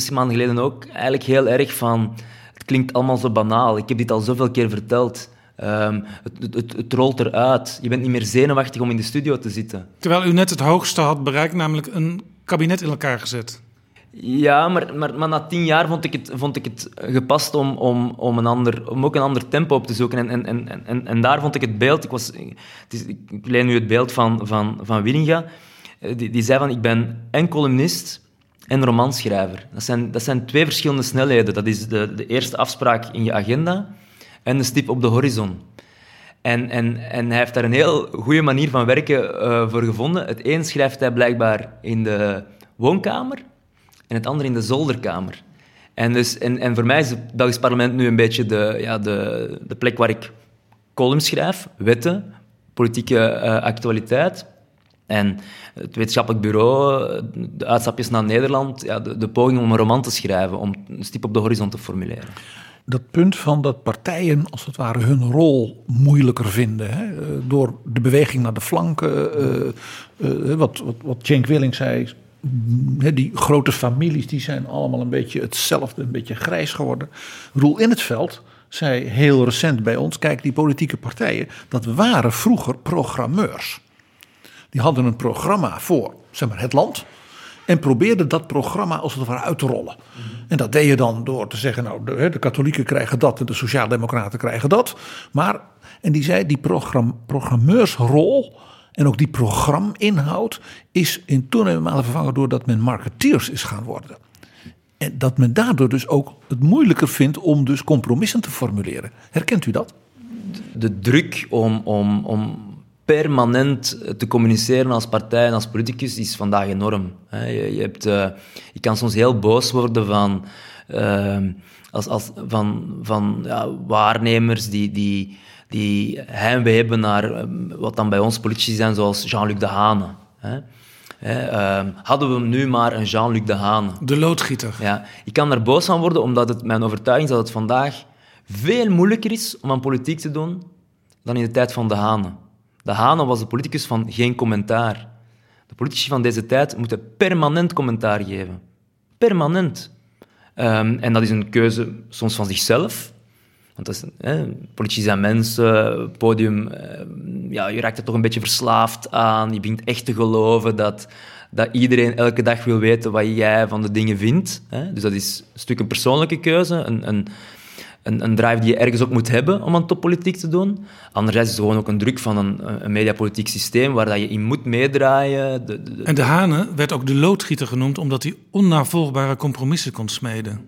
zes maanden geleden ook eigenlijk heel erg van... Het klinkt allemaal zo banaal. Ik heb dit al zoveel keer verteld. Ehm, het, het, het rolt eruit. Je bent niet meer zenuwachtig om in de studio te zitten. Terwijl u net het hoogste had bereikt, namelijk een kabinet in elkaar gezet. Ja, maar, maar, maar na tien jaar vond ik het, vond ik het gepast om, om, om, een ander, om ook een ander tempo op te zoeken. En, en, en, en, en daar vond ik het beeld... Ik, was, het is, ik leen nu het beeld van, van, van Wieringa. Eh, Die, die zei van, ik ben en columnist en romanschrijver. Dat zijn, dat zijn twee verschillende snelheden. Dat is de, de eerste afspraak in je agenda en de stip op de horizon. En, en, en hij heeft daar een heel goede manier van werken eh, voor gevonden. Het een schrijft hij blijkbaar in de woonkamer en het andere in de zolderkamer. En, dus, en, en voor mij is het Belgisch parlement nu een beetje de, ja, de, de plek waar ik columns schrijf, wetten, politieke eh, actualiteit. En het wetenschappelijk bureau, de uitstapjes naar Nederland, ja, de, poging om een roman te schrijven, om een stip op de horizon te formuleren. Dat punt van dat partijen als het ware hun rol moeilijker vinden. Hè, eh, door de beweging naar de flanken. eh, eh, wat, wat, wat Cenk Willing zei. mm, die grote families die zijn allemaal een beetje hetzelfde, een beetje grijs geworden. Roel in het veld zei heel recent bij ons: kijk, die politieke partijen, dat waren vroeger programmeurs. Die hadden een programma voor zeg maar, het land. En probeerden dat programma als het ware uit te rollen. En dat deed je dan door te zeggen: Nou, de, de katholieken krijgen dat en de sociaaldemocraten krijgen dat. Maar, en die zei: die program, programmeursrol en ook die programinhoud is in toenemende mate vervangen doordat men marketeers is gaan worden. En dat men daardoor dus ook het moeilijker vindt om dus compromissen te formuleren. Herkent u dat? de druk om, om, om permanent te communiceren als partij en als politicus is vandaag enorm. hè. Je, je, hebt, eh, je kan soms heel boos worden van, eh, als, als, van, van ja, waarnemers die, die, die heimwee hebben naar eh, wat dan bij ons politici zijn, zoals Jean-Luc Dehane. Hè. Hè, eh, hadden we nu maar een Jean-Luc Dehane. De loodgieter. Ja, ik kan er boos van worden, omdat het mijn overtuiging is dat het vandaag veel moeilijker is om aan politiek te doen dan in de tijd van De Hane. De Hane was de politicus van geen commentaar. De politici van deze tijd moeten permanent commentaar geven. Permanent. Ehm, en dat is een keuze soms van zichzelf. Want dat is, politici zijn mensen, podium, eh, ja, je raakt er toch een beetje verslaafd aan. Je begint echt te geloven dat, dat iedereen elke dag wil weten wat jij van de dingen vindt. Dus dat is een stuk een persoonlijke keuze, een, een, een, een drive die je ergens ook moet hebben om aan toppolitiek te doen. Anderzijds is het gewoon ook een druk van een, een mediapolitiek systeem waar dat je in moet meedraaien. De, En de Hane werd ook de loodgieter genoemd omdat hij onnavolgbare compromissen kon smeden.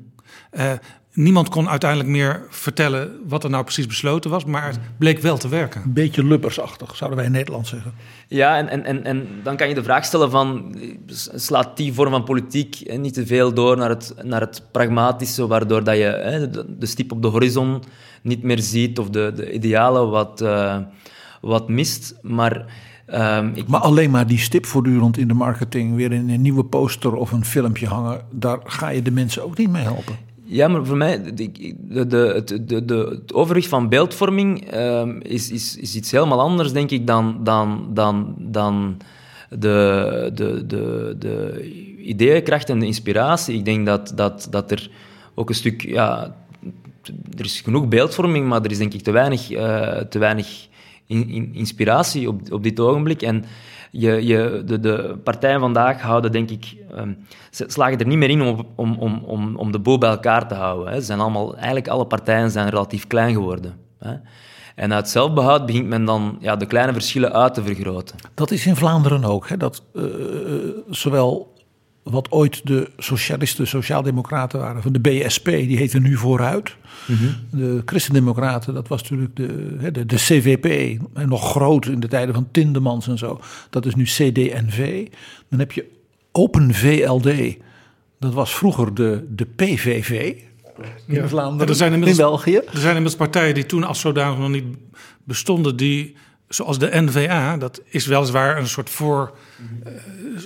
Eh, niemand kon uiteindelijk meer vertellen wat er nou precies besloten was, maar het bleek wel te werken. Een beetje lubbersachtig, zouden wij in Nederland zeggen. Ja, en, en, en, en dan kan je de vraag stellen van, slaat die vorm van politiek hè, niet te veel door naar het, naar het pragmatische, waardoor dat je hè, de, de stip op de horizon niet meer ziet of de, de idealen wat, eh, wat mist. Maar ehm, ik, Maar alleen maar die stip voortdurend in de marketing, weer in een nieuwe poster of een filmpje hangen, daar ga je de mensen ook niet mee helpen. Ja, maar voor mij, de, de, de, de, het overwicht van beeldvorming ehm, is, is, is iets helemaal anders, denk ik, dan, dan, dan, dan de, de, de, de ideeënkracht en de inspiratie. Ik denk dat, dat, dat er ook een stuk... Ja, er is genoeg beeldvorming, maar er is denk ik te weinig, eh, te weinig in, in- inspiratie op, op dit ogenblik. En je, de, de partijen vandaag houden, denk ik, ehm, ze slagen er niet meer in om, om, om, om, om de boel bij elkaar te houden. Hè. Ze zijn allemaal, eigenlijk alle partijen zijn relatief klein geworden. Hè. En uit zelfbehoud begint men dan ja, de kleine verschillen uit te vergroten. Dat is in Vlaanderen ook. Hè? Dat eh, zowel wat ooit de socialisten, sociaaldemocraten waren, van de BSP, die heette nu vooruit. De christendemocraten, dat was natuurlijk de, de, de CVP, en nog groot in de tijden van Tindemans en zo. Dat is nu CDNV. Dan heb je Open VLD. Dat was vroeger de, de PVV in Vlaanderen, Er zijn in België. Er zijn inmiddels partijen die toen als zodanig nog niet bestonden, die, zoals de NVA, dat is weliswaar een soort, voor, eh,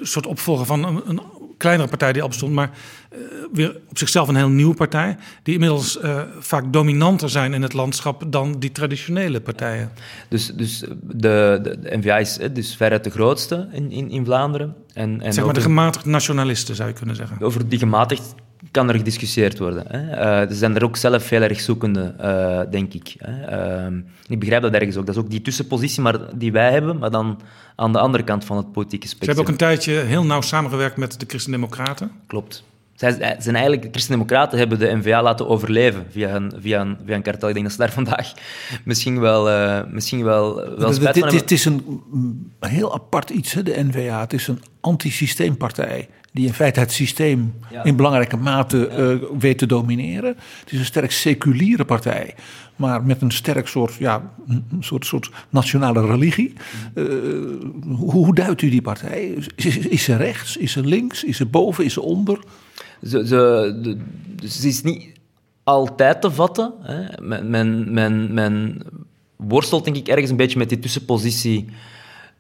een soort opvolger van een, een kleinere partij die al bestond, maar eh, weer op zichzelf een heel nieuwe partij, die inmiddels eh, vaak dominanter zijn in het landschap dan die traditionele partijen. Dus, dus de, de, de NVA is hè, dus veruit de grootste in, in, in Vlaanderen. En, en zeg maar de gematigd nationalisten zou je kunnen zeggen. Over die gematigd kan er gediscussieerd worden. Hè. Eh, ze zijn er ook zelf heel erg zoekende, eh, denk ik. Hè. Ehm, ik begrijp dat ergens ook. Dat is ook die tussenpositie maar, die wij hebben, maar dan aan de andere kant van het politieke Ze spectrum. hebben ook een tijdje heel nauw samengewerkt met de Christen-Democraten. Klopt. Zij zijn eigenlijk, de Christen-Democraten hebben de NVA laten overleven via een, via, een, via een kartel. Ik denk dat ze daar vandaag misschien wel, eh, misschien wel, wel Het- spijt het, van het, is een mm, heel apart iets, hè, de NVA. Het is een antisysteempartij die in feite het systeem Ja. in belangrijke mate eh, weet te domineren. Het is een sterk seculiere partij, maar met een sterk soort, ja, een soort, soort nationale religie. Eh, hoe, hoe duidt u die partij? Is, is, is ze rechts? Is ze links? Is ze boven? Is ze onder? Ze, ze, de, ze is niet altijd te vatten. Hè. Men, men, men, men worstelt denk ik ergens een beetje met die tussenpositie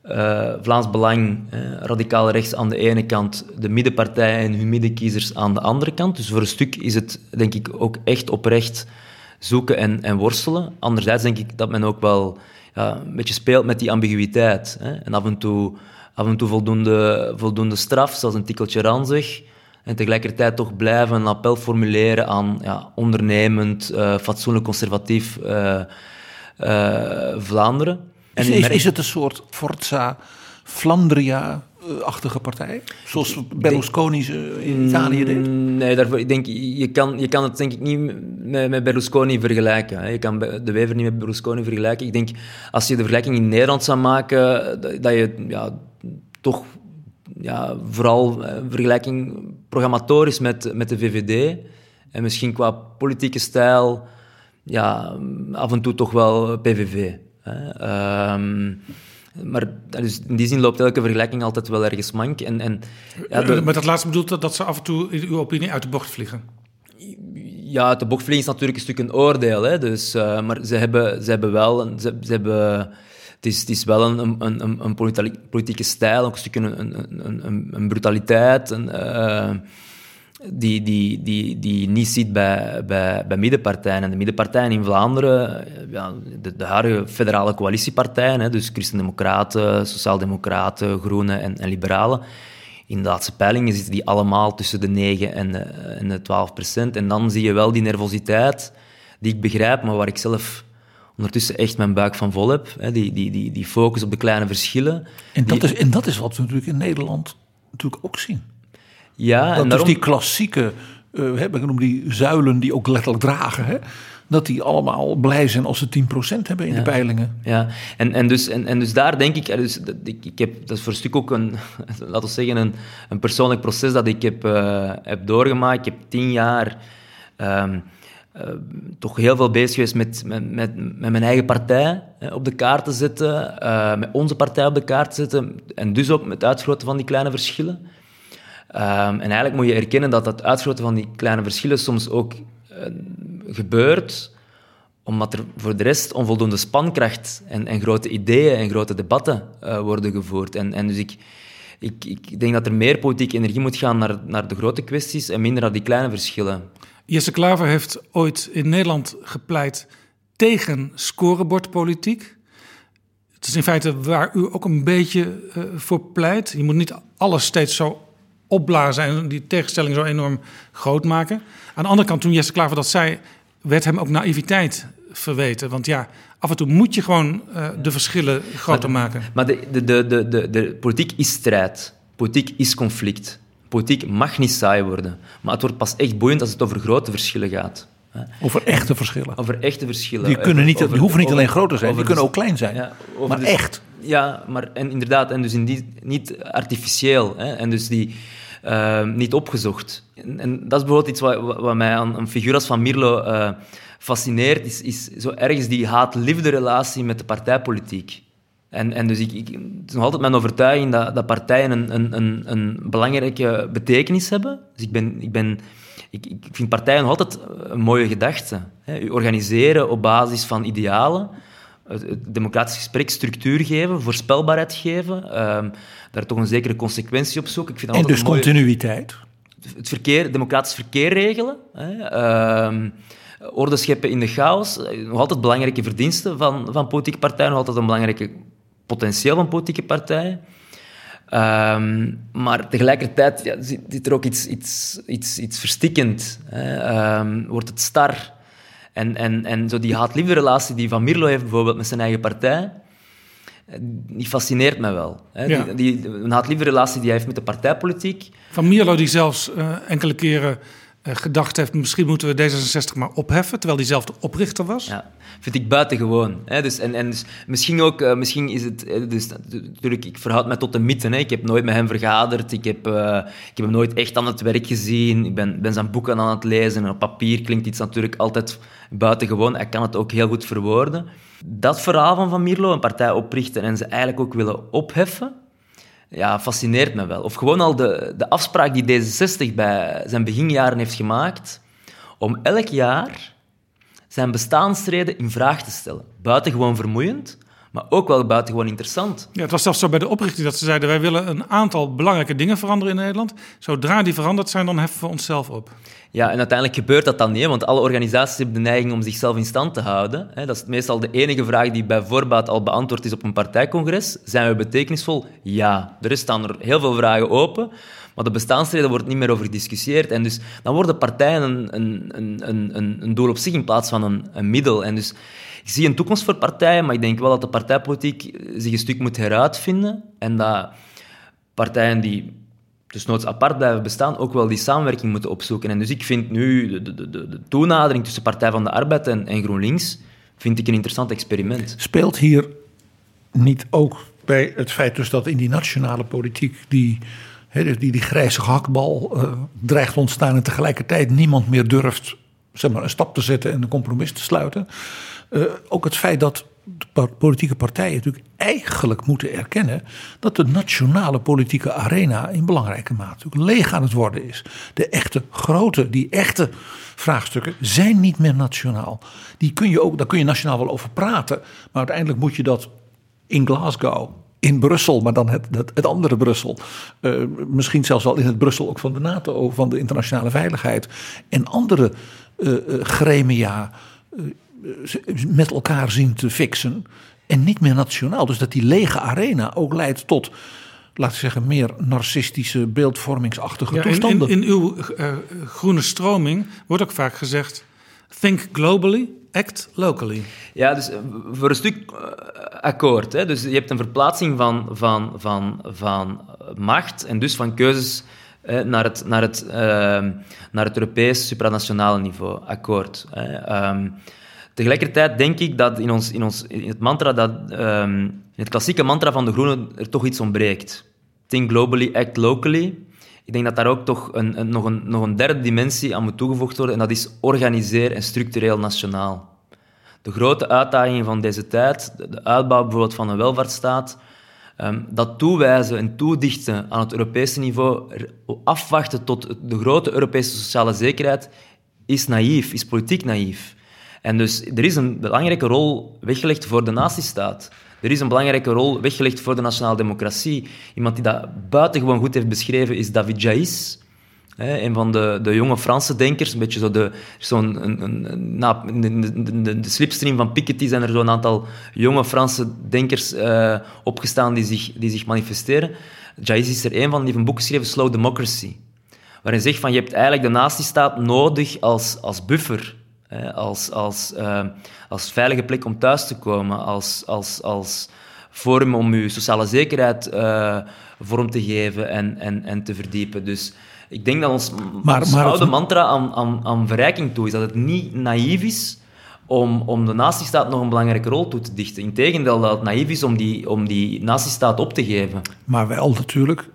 uh, Vlaams Belang, radicaal rechts aan de ene kant, de middenpartijen en hun middenkiezers aan de andere kant. Dus voor een stuk is het, denk ik, ook echt oprecht zoeken en, en worstelen. Anderzijds denk ik dat men ook wel een beetje speelt met die ambiguïteit. Hè? En af en toe, af en toe voldoende, voldoende straf, zoals een tikkeltje ranzig. En tegelijkertijd toch blijven een appel formuleren aan ja, ondernemend, uh, fatsoenlijk conservatief uh, Vlaanderen. En is, is, is, het een soort Forza Flandria-achtige partij? Zoals Berlusconi in Italië deed? Mm, nee, daarvoor, ik denk, je, kan, je kan het denk ik niet met, met Berlusconi vergelijken. Je kan de Wever niet met Berlusconi vergelijken. Ik denk, als je de vergelijking in Nederland zou maken, dat je ja, toch ja, vooral uh, vergelijking programmatorisch met, met de VVD. En misschien qua politieke stijl, ja, af en toe toch wel PVV. Hè. Um, maar dus in die zin loopt elke vergelijking altijd wel ergens mank. En, en, ja, de... Met dat laatste bedoelt dat, dat ze af en toe, in uw opinie, uit de bocht vliegen? Ja, uit de bocht vliegen is natuurlijk een stuk een oordeel. Hè. Dus, uh, maar ze hebben, ze hebben wel... Een, ze, ze hebben het is, het is wel een, een, een, een politieke stijl, ook een stukje een, een, een brutaliteit een, uh, die, die, die, die niet ziet bij, bij, bij middenpartijen. En de middenpartijen in Vlaanderen, ja, de, de huidige federale coalitiepartijen, hè, dus Christen-Democraten, Sociaal-Democraten, Groenen en, en Liberalen, in de laatste peilingen zitten die allemaal tussen de 9 en de, en de 12 procent. En dan zie je wel die nervositeit, die ik begrijp, maar waar ik zelf ondertussen echt mijn buik van vol heb. Hè, die, die, die, die focus op de kleine verschillen. En dat, is, en dat is wat we natuurlijk in Nederland natuurlijk ook zien. Ja, dat en dus die klassieke, uh, we noemen die zuilen die ook letterlijk dragen, hè, dat die allemaal blij zijn als ze 10% hebben in de peilingen. Ja, en, en, dus, en, en dus daar denk ik, dus, ik, ik heb, dat is voor een stuk ook een, laten we zeggen, een, een persoonlijk proces dat ik heb, uh, heb doorgemaakt. Ik heb tien jaar... Um, uh, toch heel veel bezig geweest met, met, met, met mijn eigen partij hè, op de kaart te zetten, uh, met onze partij op de kaart te zetten en dus ook met het uitgroten van die kleine verschillen. Um, en eigenlijk moet je erkennen dat dat uitgroten van die kleine verschillen soms ook uh, gebeurt omdat er voor de rest onvoldoende spankracht en, en grote ideeën en grote debatten worden gevoerd. En, en dus ik, ik, ik denk dat er meer politieke energie moet gaan naar, naar de grote kwesties en minder naar die kleine verschillen. Jesse Klaver heeft ooit in Nederland gepleit tegen scorebordpolitiek. Het is in feite waar u ook een beetje uh, voor pleit. Je moet niet alles steeds zo opblazen en die tegenstelling zo enorm groot maken. Aan de andere kant, toen Jesse Klaver dat zei, werd hem ook naïviteit verweten. Want ja, af en toe moet je gewoon uh, de verschillen groter maar, maken. Maar de, de, de, de, de politiek is strijd. Politiek is conflict. Politiek mag niet saai worden, maar het wordt pas echt boeiend als het over grote verschillen gaat. Over echte verschillen. Over echte verschillen. Die, kunnen niet, die hoeven niet alleen groter zijn, die kunnen ook klein zijn. Ja, maar echt. Ja, maar en inderdaad, en dus in die, niet artificieel. Hè, en dus die uh, niet opgezocht. En, en, dat is bijvoorbeeld iets wat, wat mij aan een figuur als Van Mierlo uh, fascineert, is, is zo ergens die haat-liefde relatie met de partijpolitiek. En, en dus ik, ik, het is nog altijd mijn overtuiging dat, dat partijen een, een, een, een belangrijke betekenis hebben. Dus ik, ben, ik, ben, ik, ik vind partijen nog altijd een mooie gedachte. Hè. organiseren op basis van idealen, het, het democratisch gesprek structuur geven, voorspelbaarheid geven, uh, daar toch een zekere consequentie op zoeken. Ik vind en dus continuïteit? Het verkeer, democratisch verkeer regelen. Hè. Uh, orde scheppen in de chaos. Nog altijd belangrijke verdiensten van, van politieke partijen, nog altijd een belangrijke potentieel van politieke partijen. Um, maar tegelijkertijd ja, zit er ook iets, iets, iets, iets verstikkend. Hè. Um, wordt het star. En, en, en zo die haat-liefde relatie die Van Mierlo heeft bijvoorbeeld met zijn eigen partij, die fascineert mij wel. Hè. Ja. Die, die, een haat-liefde relatie die hij heeft met de partijpolitiek. Van Mierlo die zelfs uh, enkele keren gedacht heeft... misschien moeten we D66 maar opheffen... terwijl hij zelf de oprichter was. Vind ik buitengewoon. Hè? Dus, en, en dus misschien ook... Uh, misschien is het... Dus, natuurlijk, ik verhoud mij tot de mythe. Hè? Ik heb nooit met hem vergaderd. Ik heb, ik heb hem nooit echt aan het werk gezien. Ik ben, ben zijn boeken aan het lezen. En op papier klinkt iets natuurlijk altijd buitengewoon. Hij kan het ook heel goed verwoorden. Dat verhaal van Van Mierlo, een partij oprichten... en ze eigenlijk ook willen opheffen ja, fascineert me wel. Of gewoon al de, de afspraak die D66 bij zijn beginjaren heeft gemaakt om elk jaar zijn bestaansreden in vraag te stellen. Buitengewoon vermoeiend, maar ook wel buitengewoon interessant. Ja, het was zelfs zo bij de oprichting dat ze zeiden: wij willen een aantal belangrijke dingen veranderen in Nederland. Zodra die veranderd zijn, dan heffen we onszelf op. Ja, en uiteindelijk gebeurt dat dan niet, want alle organisaties hebben de neiging om zichzelf in stand te houden. Dat is meestal de enige vraag die bij voorbaat al beantwoord is op een partijcongres. Zijn we betekenisvol? Ja. Er staan er heel veel vragen open, maar de bestaansreden wordt niet meer over gediscussieerd. En dus dan worden partijen een, een, een, een, een doel op zich in plaats van een, een middel. En dus ik zie een toekomst voor partijen, maar ik denk wel dat de partijpolitiek zich een stuk moet heruitvinden en dat partijen die dus noods apart blijven bestaan, ook wel die samenwerking moeten opzoeken. En dus ik vind nu de, de, de, de toenadering tussen Partij van de Arbeid en, en GroenLinks vind ik een interessant experiment. Speelt hier niet ook bij het feit dus dat in die nationale politiek die, die, die grijze hakbal uh, dreigt ontstaan en tegelijkertijd niemand meer durft zeg maar, een stap te zetten en een compromis te sluiten. Uh, ook het feit dat politieke partijen natuurlijk eigenlijk moeten erkennen dat de nationale politieke arena in belangrijke mate leeg aan het worden is. De echte grote, die echte vraagstukken zijn niet meer nationaal. Die kun je ook, daar kun je nationaal wel over praten, maar uiteindelijk moet je dat in Glasgow in Brussel, maar dan het, het, andere Brussel. Uh, misschien zelfs wel in het Brussel ook van de NATO, van de internationale veiligheid. En andere uh, uh, gremia met elkaar zien te fixen. En niet meer nationaal. Dus dat die lege arena ook leidt tot, laten we zeggen, meer narcistische, beeldvormingsachtige ja, toestanden. In, in, in uw uh, groene stroming wordt ook vaak gezegd: think globally, act locally. Ja, dus voor een stuk akkoord. Hè? Dus je hebt een verplaatsing van, van, van, van macht en dus van keuzes naar het, naar het, uh, naar het Europees supranationale niveau. Akkoord. Um, Tegelijkertijd denk ik dat in, ons, in, ons, in het mantra, dat, um, in het klassieke mantra van de Groenen, er toch iets ontbreekt. Think globally, act locally. Ik denk dat daar ook toch een, een, nog, een, nog een derde dimensie aan moet toegevoegd worden, en dat is organiseer en structureel nationaal. De grote uitdagingen van deze tijd, de uitbouw bijvoorbeeld van een welvaartsstaat, um, dat toewijzen en toedichten aan het Europese niveau, afwachten tot de grote Europese sociale zekerheid, is naïef, is politiek naïef. En dus er is een belangrijke rol weggelegd voor de nazistaat. Er is een belangrijke rol weggelegd voor de nationale democratie. Iemand die dat buitengewoon goed heeft beschreven is David Jaïs. een van de, de jonge Franse denkers, een beetje zo de, zo'n, een, een, na, de, slipstream van Piketty zijn er zo'n aantal jonge Franse denkers uh, opgestaan die zich, die zich manifesteren. Jaïs is er een van, die heeft een boek geschreven, Slow Democracy. Waarin zegt van, je hebt eigenlijk de nazistaat nodig als, als buffer als, als, uh, als veilige plek om thuis te komen, als, als, als forum om je sociale zekerheid uh, vorm te geven en, en, en te verdiepen. Dus ik denk dat ons, maar, ons maar oude het... mantra aan, aan, aan verrijking toe is, dat het niet naïef is om, om de nazistaat nog een belangrijke rol toe te dichten. Integendeel, dat het naïef is om die, om die nazistaat op te geven. Maar wel natuurlijk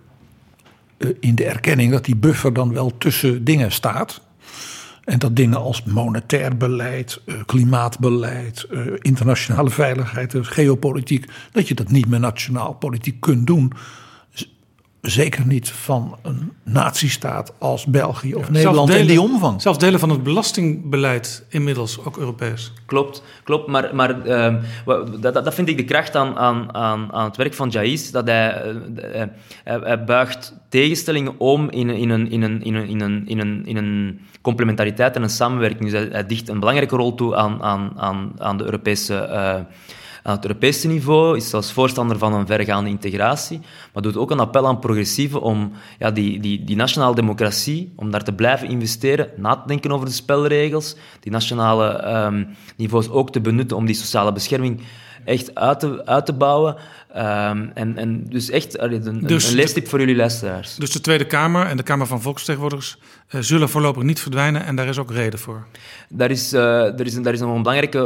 uh, in de erkenning dat die buffer dan wel tussen dingen staat en dat dingen als monetair beleid, eh, klimaatbeleid, eh, internationale veiligheid, dus geopolitiek, dat je dat niet meer nationaal politiek kunt doen. Zeker niet van een nazistaat als België of ja, Nederland delen, in die omvang. Zelfs delen van het belastingbeleid inmiddels ook Europees. Klopt, klopt. Maar, maar uh, dat, dat vind ik de kracht aan, aan, aan, aan het werk van Jais. Dat hij, uh, hij, hij, buigt tegenstellingen om in, in, een, in, een, in, een, in, een, in, een, in een complementariteit en een samenwerking. Dus hij, hij dicht een belangrijke rol toe aan, aan, aan, aan de Europese... Uh, aan het Europese niveau, is zelfs voorstander van een vergaande integratie, maar doet ook een appel aan progressieven om ja, die, die, die nationale democratie, om daar te blijven investeren, na te denken over de spelregels, die nationale um, niveaus ook te benutten om die sociale bescherming echt uit te, uit te bouwen. Um, en, en dus echt een, dus een leestip voor jullie luisteraars. Dus de Tweede Kamer en de Kamer van Volksvertegenwoordigers uh, zullen voorlopig niet verdwijnen en daar is ook reden voor? Daar is, uh, er is, daar is nog een belangrijke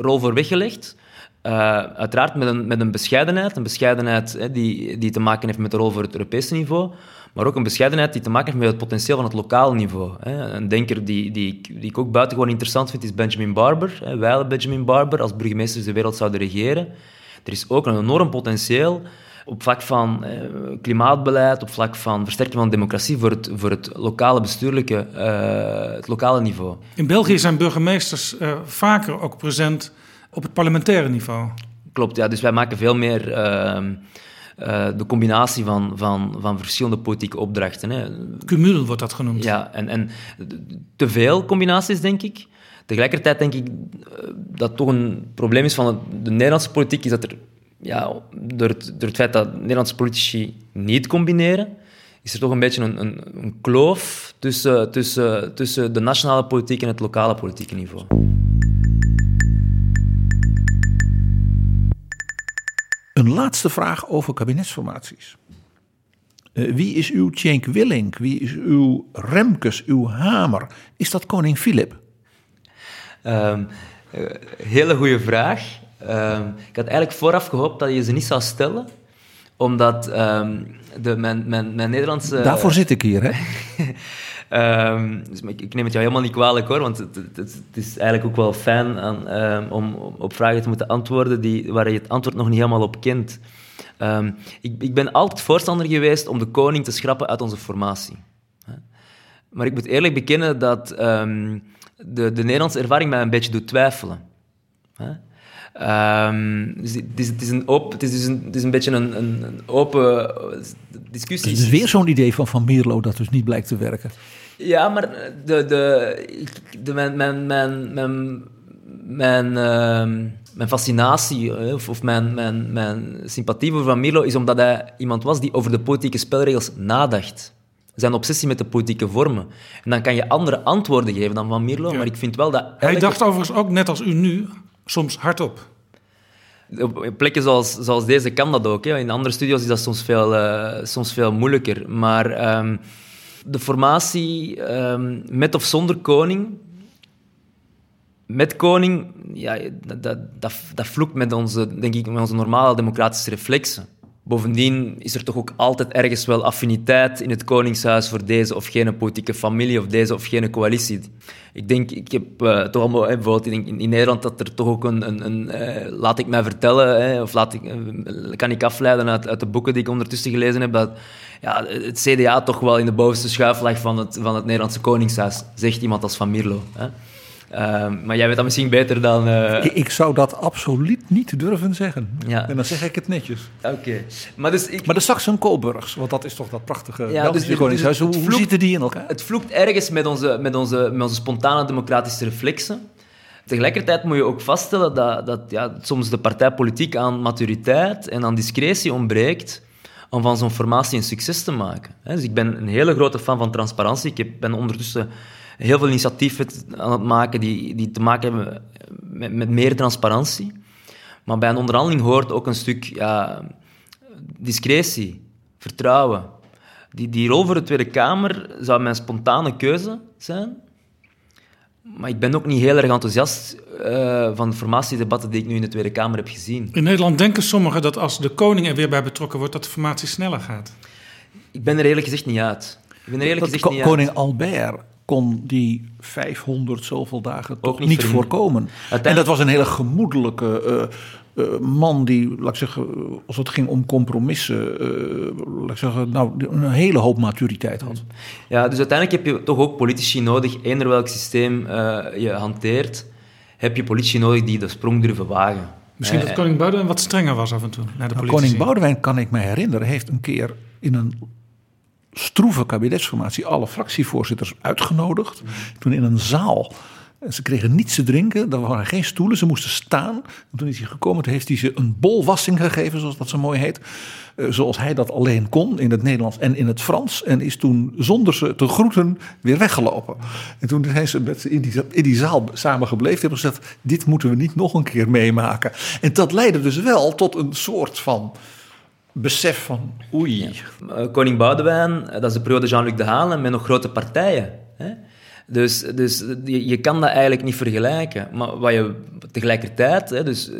rol voor weggelegd. Uh, uiteraard met een, met een bescheidenheid, een bescheidenheid hè, die, die te maken heeft met de rol voor het Europese niveau, maar ook een bescheidenheid die te maken heeft met het potentieel van het lokale niveau. Hè. Een denker die, die, die ik ook buitengewoon interessant vind is Benjamin Barber. Hè. Wij Benjamin Barber als burgemeesters de wereld zouden regeren. Er is ook een enorm potentieel op vlak van eh, klimaatbeleid, op vlak van versterking van de democratie voor het, voor het lokale bestuurlijke, uh, het lokale niveau. In België zijn burgemeesters uh, vaker ook present op het parlementaire niveau. klopt. Ja. Dus wij maken veel meer ehm, eh, de combinatie van, van, van verschillende politieke opdrachten. Hè. Cumul wordt dat genoemd. Ja, en, en te veel combinaties, denk ik. Tegelijkertijd denk ik eh, dat toch een probleem is van het- de Nederlandse politiek, is dat er, ja, door het, door het feit dat Nederlandse politici niet combineren, is er toch een beetje een, een, een kloof tussen, tussen, tussen de nationale politiek en het lokale politieke niveau. Een laatste vraag over kabinetsformaties. Eh, wie is uw Cenk Willink? Wie is uw Remkes, uw Hamer? Is dat koning Filip? Eh, hele goede vraag. Ehm, ik had eigenlijk vooraf gehoopt dat je ze niet zou stellen, omdat ehm, de, mijn, mijn, mijn Nederlandse... Daarvoor zit ik hier, hè? Ehm, dus ik, neem het jou helemaal niet kwalijk hoor, want het, is eigenlijk ook wel fijn aan, ehm, om, op vragen te moeten antwoorden die, waar je het antwoord nog niet helemaal op kent. Ehm, ik, ik ben altijd voorstander geweest om de koning te schrappen uit onze formatie. Maar ik moet eerlijk bekennen dat de, de Nederlandse ervaring mij een beetje doet twijfelen. Dus het, is, een het is dus een, is een beetje een, een, een open eh, discussie. Het is weer zo'n idee van Van Mierlo dat dus niet blijkt te werken. Ja, maar de, de, de, mijn, mijn, mijn, mijn, mijn, ehm, mijn fascinatie eh, of, of mijn, mijn, mijn sympathie voor Van Mierlo is omdat hij iemand was die over de politieke spelregels nadacht. Zijn obsessie met de politieke vormen. En dan kan je andere antwoorden geven dan Van Mierlo, maar ik vind wel dat... Hij dacht overigens ook, net als u nu, soms hardop. Op op plekken zoals, zoals deze kan dat ook. Hè. In andere studios is dat soms veel, eh, soms veel moeilijker. Maar ehm, de formatie ehm, met of zonder koning... Met koning, ja, dat, dat, dat, vloekt met onze, denk ik, met onze normale democratische reflexen. Bovendien is er toch ook altijd ergens wel affiniteit in het Koningshuis voor deze of gene politieke familie of deze of gene coalitie. Ik denk, ik heb eh, toch allemaal, bijvoorbeeld in, in, Nederland, dat er toch ook een, een, een eh, laat ik mij vertellen, of laat ik, eh, kan ik afleiden uit, uit de boeken die ik ondertussen gelezen heb, dat ja, het CDA toch wel in de bovenste schuif lag van het, van het Nederlandse Koningshuis, zegt iemand als Van Mierlo. Hè. Ehm, maar jij weet dat misschien beter dan... eh, Ik- Ik zou dat absoluut niet durven zeggen. Ja. En dan zeg ik het netjes. Oké. Maar dus ik... Maar de Saxen-Coburgs, want dat is toch dat prachtige Ja, Belgische dus- koningshuis. dus Hoe, hoe vloekt- zitten die in elkaar? Het vloekt ergens met onze, met onze, met onze spontane democratische reflexen. Tegelijkertijd moet je ook vaststellen dat, dat ja, soms de partijpolitiek aan maturiteit en aan discretie ontbreekt om van zo'n formatie een succes te maken. Dus ik ben een hele grote fan van transparantie. Ik ben ondertussen heel veel initiatieven aan het maken die, die te maken hebben met, met meer transparantie. Maar bij een onderhandeling hoort ook een stuk ja, discretie, vertrouwen. Die, die rol voor de Tweede Kamer zou mijn spontane keuze zijn. Maar ik ben ook niet heel erg enthousiast eh, van de formatiedebatten die ik nu in de Tweede Kamer heb gezien. In Nederland denken sommigen dat als de koning er weer bij betrokken wordt, dat de formatie sneller gaat. Ik ben er eerlijk gezegd niet uit. Ik ben er eerlijk Dat gezegd ko- niet koning uit. Albert kon die 500 zoveel dagen toch niet voorkomen. Uiteindelijk- En dat was een hele gemoedelijke eh, eh, man die, laat ik zeggen, eh, als het ging om compromissen, eh, laat ik zeggen, nou, een hele hoop maturiteit had. Ja, dus uiteindelijk heb je toch ook politici nodig, eender welk systeem eh, je hanteert, heb je politici nodig die de sprong durven wagen. Misschien dat koning Boudewijn wat strenger was af en toe naar de Nou, koning Boudewijn, kan ik me herinneren, heeft een keer in een stroeve kabinetsformatie alle fractievoorzitters uitgenodigd. Toen in een zaal. Ze kregen niets te drinken, er waren geen stoelen, ze moesten staan. En toen is hij gekomen, toen heeft hij ze een bolwassing gegeven, zoals dat zo mooi heet. Eh, zoals hij dat alleen kon, in het Nederlands en in het Frans. En is toen, zonder ze te groeten, weer weggelopen. En toen zijn ze met in die, in die zaal samen gebleven. Hebben gezegd, dit moeten we niet nog een keer meemaken. En dat leidde dus wel tot een soort van besef van, oei. Eh, Koning Boudewijn, eh, dat is de periode Jean-Luc Dehaene met nog grote partijen. Hè? Dus, dus je, kan dat eigenlijk niet vergelijken. Maar wat je tegelijkertijd, hè, dus eh,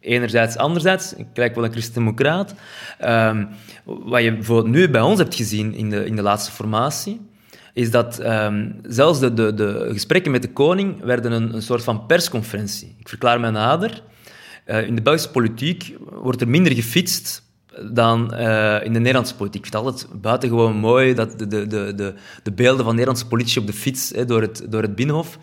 enerzijds, anderzijds, ik lijk wel een christendemocraat, ehm, wat je bijvoorbeeld nu bij ons hebt gezien in de, in de laatste formatie, is dat ehm, zelfs de, de, de gesprekken met de koning werden een, een soort van persconferentie. Ik verklaar mij nader. In de Belgische politiek wordt er minder gefietst dan eh, in de Nederlandse politiek. Ik vind het altijd buitengewoon mooi dat de, de, de, de, de beelden van Nederlandse politici op de fiets hè, door, het, door het Binnenhof.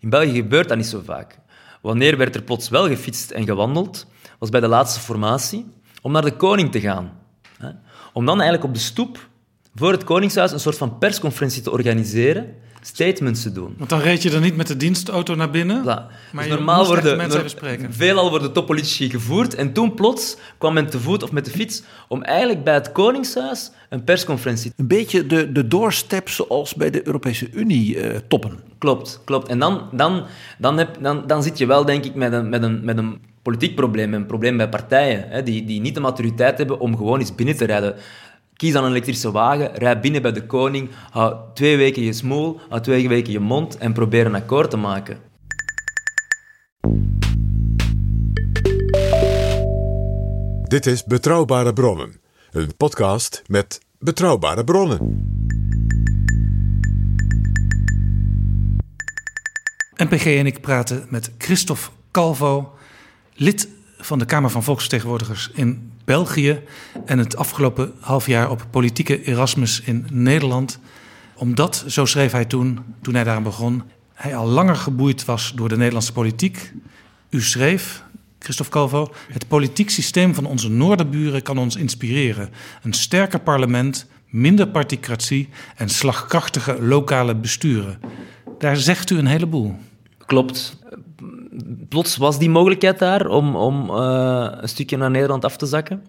In België gebeurt dat niet zo vaak. Wanneer werd er plots wel gefietst en gewandeld, was bij de laatste formatie, om naar de koning te gaan. Hè. Om dan eigenlijk op de stoep voor het Koningshuis een soort van persconferentie te organiseren, statements te doen. Want dan reed je er niet met de dienstauto naar binnen. Maar Dus normaal worden mensen spreken. veelal worden toppolitici gevoerd en toen plots kwam men te voet of met de fiets om eigenlijk bij het Koningshuis een persconferentie Een beetje de, de doorstep zoals bij de Europese Unie eh, toppen. Klopt, klopt. En dan, dan, dan, heb, dan, dan zit je wel, denk ik, met een, met een, met een politiek probleem, een probleem bij partijen, hè, die, die niet de maturiteit hebben om gewoon eens binnen te rijden. Kies dan een elektrische wagen, rij binnen bij de koning, hou twee weken je smoel, hou twee weken je mond en probeer een akkoord te maken. Dit is Betrouwbare Bronnen, een podcast met betrouwbare bronnen. NPG en ik praten met Christophe Calvo, lid van de Kamer van Volksvertegenwoordigers in België en het afgelopen half jaar op politieke Erasmus in Nederland. Omdat, zo schreef hij toen, toen hij daaraan begon, hij al langer geboeid was door de Nederlandse politiek. U schreef, Christophe Calvo, het politiek systeem van onze noorderburen kan ons inspireren. Een sterker parlement, minder particratie en slagkrachtige lokale besturen. Daar zegt u een heleboel. Klopt. Plots was die mogelijkheid daar om, om eh, een stukje naar Nederland af te zakken.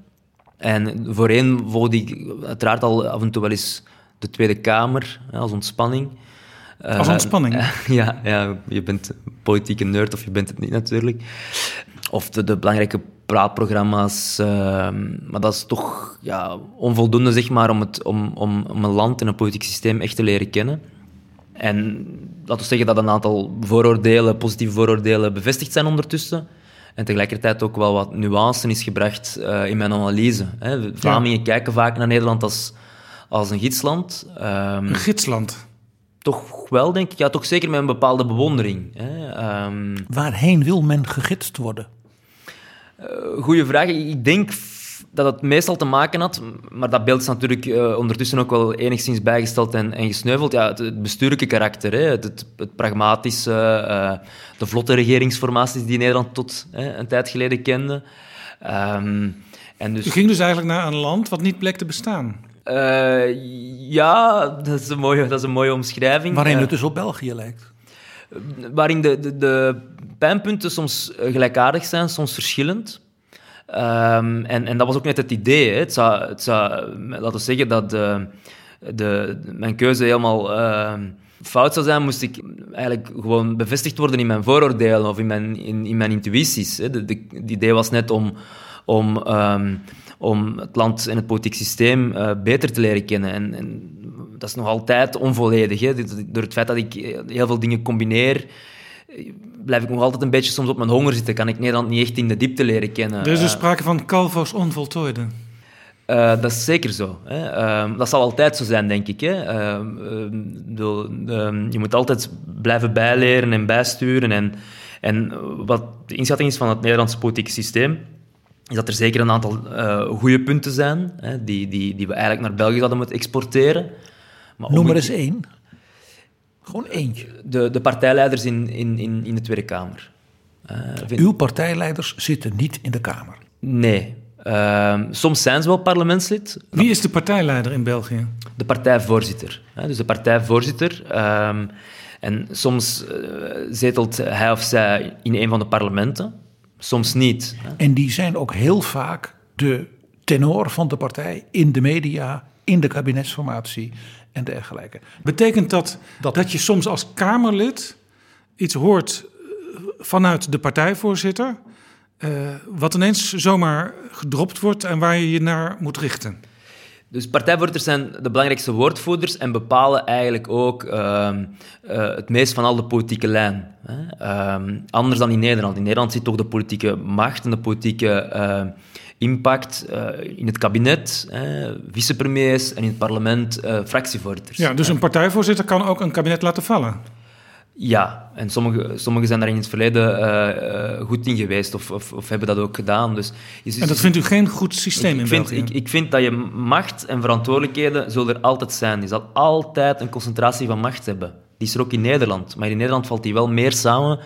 En voorheen volgde ik uiteraard al af en toe wel eens de Tweede Kamer hè, als ontspanning. Eh, Als ontspanning? ja, ja, je bent een politieke nerd of je bent het niet natuurlijk. Of de, de belangrijke praatprogramma's. eh, maar dat is toch ja, onvoldoende zeg maar, om, het, om, om, om een land en een politiek systeem echt te leren kennen. En laten we zeggen dat een aantal vooroordelen, positieve vooroordelen, bevestigd zijn ondertussen. En tegelijkertijd ook wel wat nuance is gebracht eh, in mijn analyse. Hè. Vlamingen kijken vaak naar Nederland als, als een gidsland. Ehm, Een gidsland. toch wel, denk ik. Ja, toch zeker met een bepaalde bewondering. Hè. Ehm, Waarheen wil men gegidst worden? Goeie vraag. Ik denk dat het meestal te maken had, maar dat beeld is natuurlijk eh, ondertussen ook wel enigszins bijgesteld en, en gesneuveld. Ja, het, het bestuurlijke karakter, hè, het, het, het pragmatische, eh, de vlotte regeringsformaties die Nederland tot hè, een tijd geleden kende. Ehm, en dus, U ging dus eigenlijk naar een land wat niet bleek te bestaan. eh, ja, dat is, een mooie, dat is een mooie omschrijving. Waarin het dus op België lijkt. waarin de, de, de pijnpunten soms gelijkaardig zijn, soms verschillend. Ehm, en, en dat was ook net het idee. Het zou, het laten we zeggen dat de, mijn keuze helemaal eh, fout zou zijn, moest ik eigenlijk gewoon bevestigd worden in mijn vooroordelen of in mijn, in, in mijn intuïties. Hè. Het idee was net om, om, ehm, om het land en het politiek systeem eh, beter te leren kennen. En, en dat is nog altijd onvolledig. Hè. Door het feit dat ik eh, heel veel dingen combineer, blijf ik nog altijd een beetje soms op mijn honger zitten. Kan ik Nederland niet echt in de diepte leren kennen. Er is dus Eh, sprake van Calvo's onvoltooide. eh, dat is zeker zo. Hè. Ehm, dat zal altijd zo zijn, denk ik. Hè. Ehm, ehm, bedoel, ehm, je moet altijd blijven bijleren en bijsturen. En, en wat de inschatting is van het Nederlandse politieke systeem, is dat er zeker een aantal eh goede punten zijn, hè, die, die, die we eigenlijk naar België zouden moeten exporteren. Maar Noem er eens één. Gewoon eentje. De, de partijleiders in, in, in, in de Tweede Kamer. Eh, vind- Uw partijleiders zitten niet in de Kamer. Nee. Ehm, soms zijn ze wel parlementslid, Wie is de partijleider in België? de partijvoorzitter. Hè, dus de partijvoorzitter. ehm, en soms eh, zetelt hij of zij in een van de parlementen, soms niet. En die zijn ook heel vaak de tenor van de partij in de media, in de kabinetsformatie en dergelijke. Betekent dat, dat je soms als Kamerlid iets hoort eh, vanuit de partijvoorzitter, eh, wat ineens zomaar gedropt wordt en waar je je naar moet richten? Dus partijvoorzitters zijn de belangrijkste woordvoerders en bepalen eigenlijk ook ehm, eh, het meest van al de politieke lijn. Hè. Ehm, anders dan in Nederland. In Nederland zit toch de politieke macht en de politieke eh, impact eh, in het kabinet, eh, vicepremiers en in het parlement eh, fractievoorzitters. Ja, dus een partijvoorzitter kan ook een kabinet laten vallen. Ja, en sommigen sommige zijn daar in het verleden goed in geweest of, of, of hebben dat ook gedaan. Dus, je- En dat vindt u geen goed systeem ik, in vind, België? ik, ik vind dat je macht en verantwoordelijkheden zullen er altijd zijn. Je zal altijd een concentratie van macht hebben. Die is er ook in Nederland. Maar in Nederland valt die wel meer samen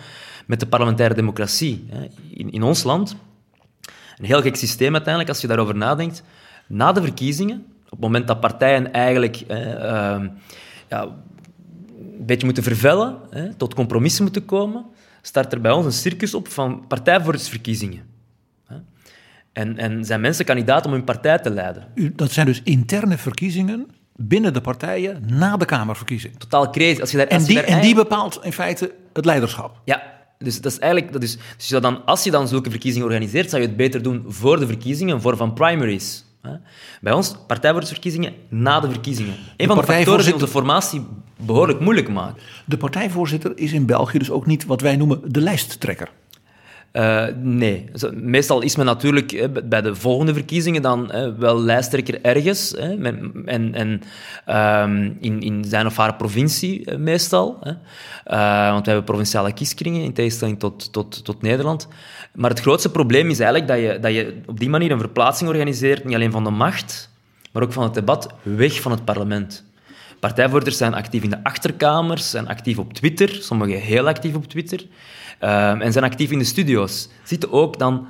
met de parlementaire democratie. In, in ons land Een heel gek systeem uiteindelijk, als je daarover nadenkt. Na de verkiezingen, op het moment dat partijen eigenlijk eh, ja, een beetje moeten vervellen, tot compromissen moeten komen, start er bij ons een circus op van partijvoorzitters En, en zijn mensen kandidaat om hun partij te leiden. dat zijn dus interne verkiezingen binnen de partijen na de Kamerverkiezing. Totaal crazy. Als je daar, en, die, je daar en die bepaalt in feite het leiderschap. Ja, dus dat is eigenlijk... Dat is, dus dan, als je dan zulke verkiezingen organiseert, zou je het beter doen voor de verkiezingen, vorm van primaries. Bij ons, partijvoorzitters na de verkiezingen. Een van de factoren die onze formatie behoorlijk moeilijk maakt. De partijvoorzitter is in België dus ook niet wat wij noemen de lijsttrekker. Uh, nee. Meestal is men natuurlijk bij de volgende verkiezingen dan wel lijsttrekker ergens. en en um, in, in zijn of haar provincie meestal. Want we hebben provinciale kieskringen in tegenstelling tot, tot, tot Nederland. Maar het grootste probleem is eigenlijk dat je, dat je op die manier een verplaatsing organiseert, niet alleen van de macht, maar ook van het debat, weg van het parlement. Partijvoorzitters zijn actief in de achterkamers, zijn actief op Twitter, sommigen heel actief op Twitter. Ehm, en zijn actief in de studio's. Zitten ook dan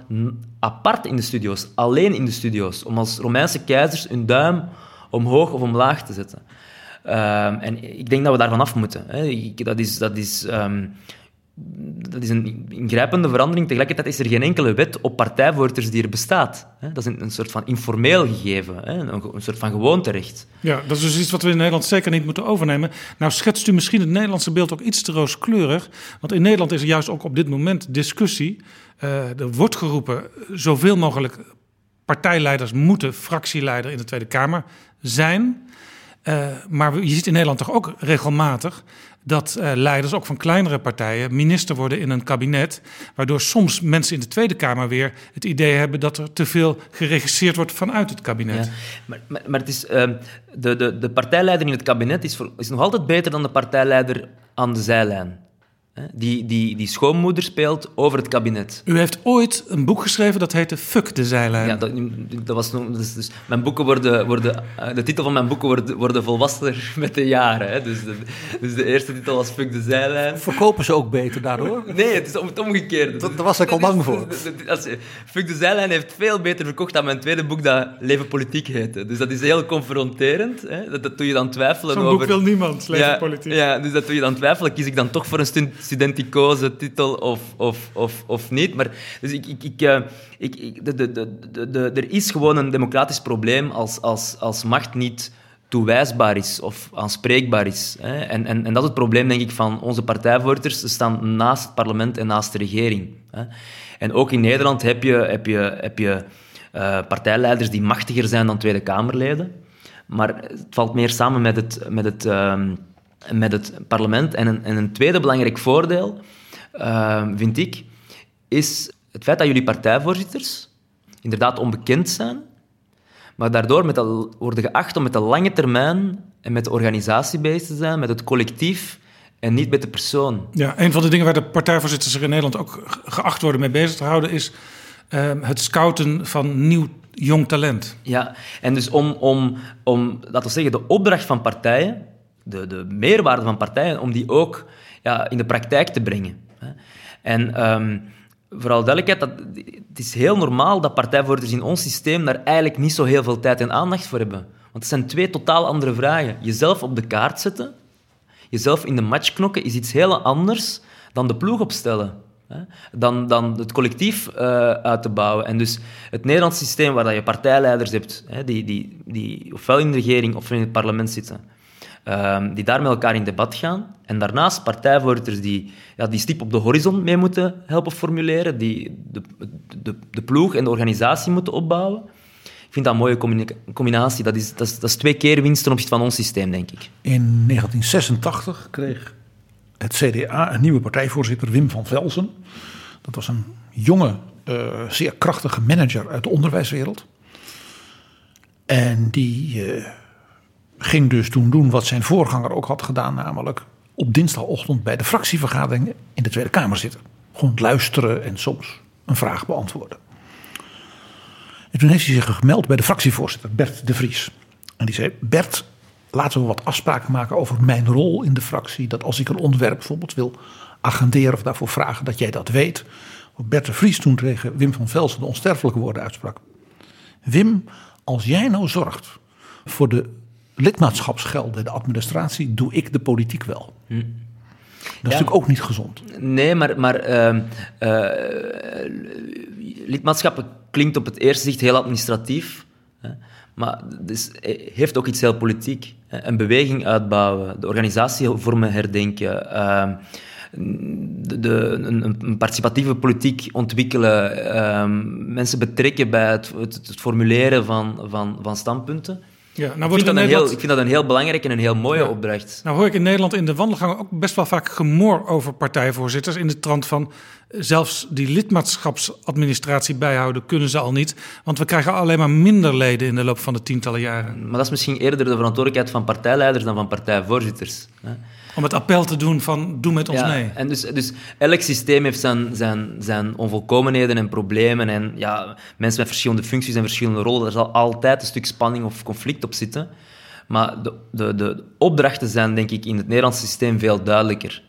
apart in de studio's, alleen in de studio's, om als Romeinse keizers hun duim omhoog of omlaag te zetten. Ehm, en ik denk dat we daarvan af moeten. Hè. dat is, dat is ehm, dat is een ingrijpende verandering. Tegelijkertijd is er geen enkele wet op partijvoorzitters die er bestaat. Dat is een, soort van informeel gegeven, een, soort van gewoonterecht. Ja, dat is dus iets wat we in Nederland zeker niet moeten overnemen. Nou schetst u misschien het Nederlandse beeld ook iets te rooskleurig. Want in Nederland is er juist ook op dit moment discussie. Uh, er wordt geroepen, zoveel mogelijk partijleiders moeten fractieleider in de Tweede Kamer zijn... Uh, maar je ziet in Nederland toch ook regelmatig dat uh, leiders, ook van kleinere partijen, minister worden in een kabinet. Waardoor soms mensen in de Tweede Kamer weer het idee hebben dat er te veel geregisseerd wordt vanuit het kabinet. Ja, maar, maar, maar, het is, uh, de, de, de partijleider in het kabinet is, is nog altijd beter dan de partijleider aan de zijlijn die, die, die schoonmoeder speelt over het kabinet. U heeft ooit een boek geschreven dat heette Fuck de zijlijn. Ja, dat, dat was dus, dus, mijn boeken worden, worden, eh, de titel van mijn boeken worden, worden volwassener met de jaren. Hè. Dus, de, dus de eerste titel was Fuck de zijlijn. Verkopen ze ook beter daardoor? Nee, het is om het omgekeerde. Dat, daar was ik al bang voor. Als, Fuck de zijlijn heeft veel beter verkocht dan mijn tweede boek dat Leven Politiek heette. Dus dat is heel confronterend. Hè. Dat, dat doe je dan twijfelen Zo'n over... boek wil niemand, Leven ja, Politiek. Ja, dus dat doe je dan twijfelen. Kies ik dan toch voor een stunt studenticoze titel of, of, of, of niet. Maar, dus ik, ik, ik, uh, ik, de, de, de, de, er is gewoon een democratisch probleem als, als, als macht niet toewijsbaar is of aanspreekbaar is. Hè. En, en, en dat is het probleem, denk ik, van onze partijvoorzitters. Ze staan naast het parlement en naast de regering. Hè. En ook in Nederland heb je, heb je, heb je uh, partijleiders die machtiger zijn dan Tweede Kamerleden. Maar het valt meer samen met het... Met het uh, met het parlement. En een, en een tweede belangrijk voordeel, uh, vind ik, is het feit dat jullie partijvoorzitters inderdaad onbekend zijn, maar daardoor met de, worden geacht om met de lange termijn en met de organisatie bezig te zijn, met het collectief en niet met de persoon. Ja, een van de dingen waar de partijvoorzitters in Nederland ook geacht worden mee bezig te houden, is uh, het scouten van nieuw jong talent. Ja, en dus om, om, om laten we zeggen, de opdracht van partijen de, de meerwaarde van partijen, om die ook ja, in de praktijk te brengen. En um, vooral duidelijkheid, dat, het is heel normaal dat partijvoorzitters in ons systeem daar eigenlijk niet zo heel veel tijd en aandacht voor hebben. Want het zijn twee totaal andere vragen. Jezelf op de kaart zetten, jezelf in de match knokken, is iets heel anders dan de ploeg opstellen. Dan, dan het collectief uh, uit te bouwen. En dus het Nederlands systeem waar je partijleiders hebt, die, die, die ofwel in de regering of in het parlement zitten, Ehm, die daar met elkaar in debat gaan. En daarnaast partijvoorzitters die ja, die stip op de horizon mee moeten helpen formuleren, die de, de, de ploeg en de organisatie moeten opbouwen. Ik vind dat een mooie combinatie. Dat is, dat, is, dat is twee keer winst ten opzichte van ons systeem, denk ik. In 1986 kreeg het CDA een nieuwe partijvoorzitter, Wim van Velzen. Dat was een jonge, uh, zeer krachtige manager uit de onderwijswereld. En die uh, ging dus toen doen wat zijn voorganger ook had gedaan, namelijk op dinsdagochtend bij de fractievergaderingen in de Tweede Kamer zitten. Gewoon luisteren en soms een vraag beantwoorden. En toen heeft hij zich gemeld bij de fractievoorzitter Bert de Vries. En die zei: Bert, laten we wat afspraken maken over mijn rol in de fractie. Dat als ik een onderwerp bijvoorbeeld wil agenderen of daarvoor vragen, dat jij dat weet. Bert de Vries toen tegen Wim van Velsen de onsterfelijke woorden uitsprak. Wim, als jij nou zorgt voor de lidmaatschapsgelden, de administratie, doe ik de politiek wel. Dat is natuurlijk ook niet gezond. Nee, maar, maar ehm, eh, lidmaatschap klinkt op het eerste zicht heel administratief. Hè, maar het is, heeft ook iets heel politiek. Hè, een beweging uitbouwen, de organisatievormen herdenken. ehm, de, de- een, een- een participatieve politiek ontwikkelen, ehm, mensen betrekken bij het, het, het formuleren van, van, van standpunten. Ja, nou Ik vind, in dat een heel, ik vind dat een heel belangrijke en een heel mooie Ja. opdracht. nou hoor ik in Nederland in de wandelgangen ook best wel vaak gemor over partijvoorzitters. In de trant van eh, zelfs die lidmaatschapsadministratie bijhouden kunnen ze al niet. Want we krijgen alleen maar minder leden in de loop van de tientallen jaren. Maar dat is misschien eerder de verantwoordelijkheid van partijleiders dan van partijvoorzitters. Hè. Om het appel te doen van doe met ons Ja, mee. En dus, dus elk systeem heeft zijn, zijn, zijn onvolkomenheden en problemen. En ja, mensen met verschillende functies en verschillende rollen, daar zal altijd een stuk spanning of conflict op zitten. Maar de, de, de opdrachten zijn, denk ik, in het Nederlandse systeem veel duidelijker.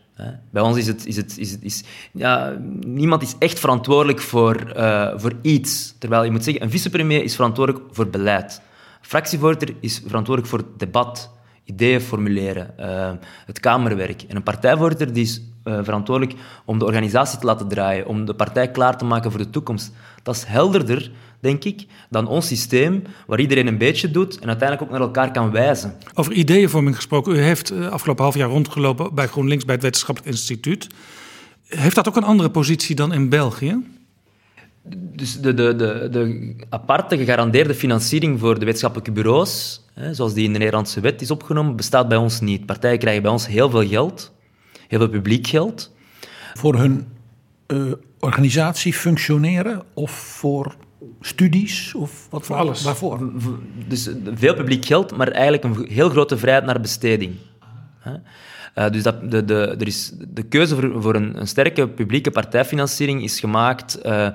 Bij ons is het... Is het, is het is, ja, niemand is echt verantwoordelijk voor, eh, voor iets. Terwijl je moet zeggen, een vicepremier is verantwoordelijk voor beleid. Fractievoorzitter is verantwoordelijk voor debat ideeën formuleren, eh, het kamerwerk. En een partijvoorzitter die is eh, verantwoordelijk om de organisatie te laten draaien, om de partij klaar te maken voor de toekomst. Dat is helderder, denk ik, dan ons systeem, waar iedereen een beetje doet en uiteindelijk ook naar elkaar kan wijzen. Over ideeënvorming gesproken. U heeft eh, afgelopen half jaar rondgelopen bij GroenLinks bij het Wetenschappelijk Instituut. Heeft dat ook een andere positie dan in België? Dus de, de, de, de aparte gegarandeerde financiering voor de wetenschappelijke bureaus, hè, zoals die in de Nederlandse wet is opgenomen, bestaat bij ons niet. Partijen krijgen bij ons heel veel geld, heel veel publiek geld. Voor hun eh, organisatie functioneren of voor studies of wat Voor alles. Waarvoor? Dus veel publiek geld, maar eigenlijk een heel grote vrijheid naar besteding. Hè? Eh, dus dat, de, de, er is, de keuze voor, voor een, een sterke publieke partijfinanciering is gemaakt eh,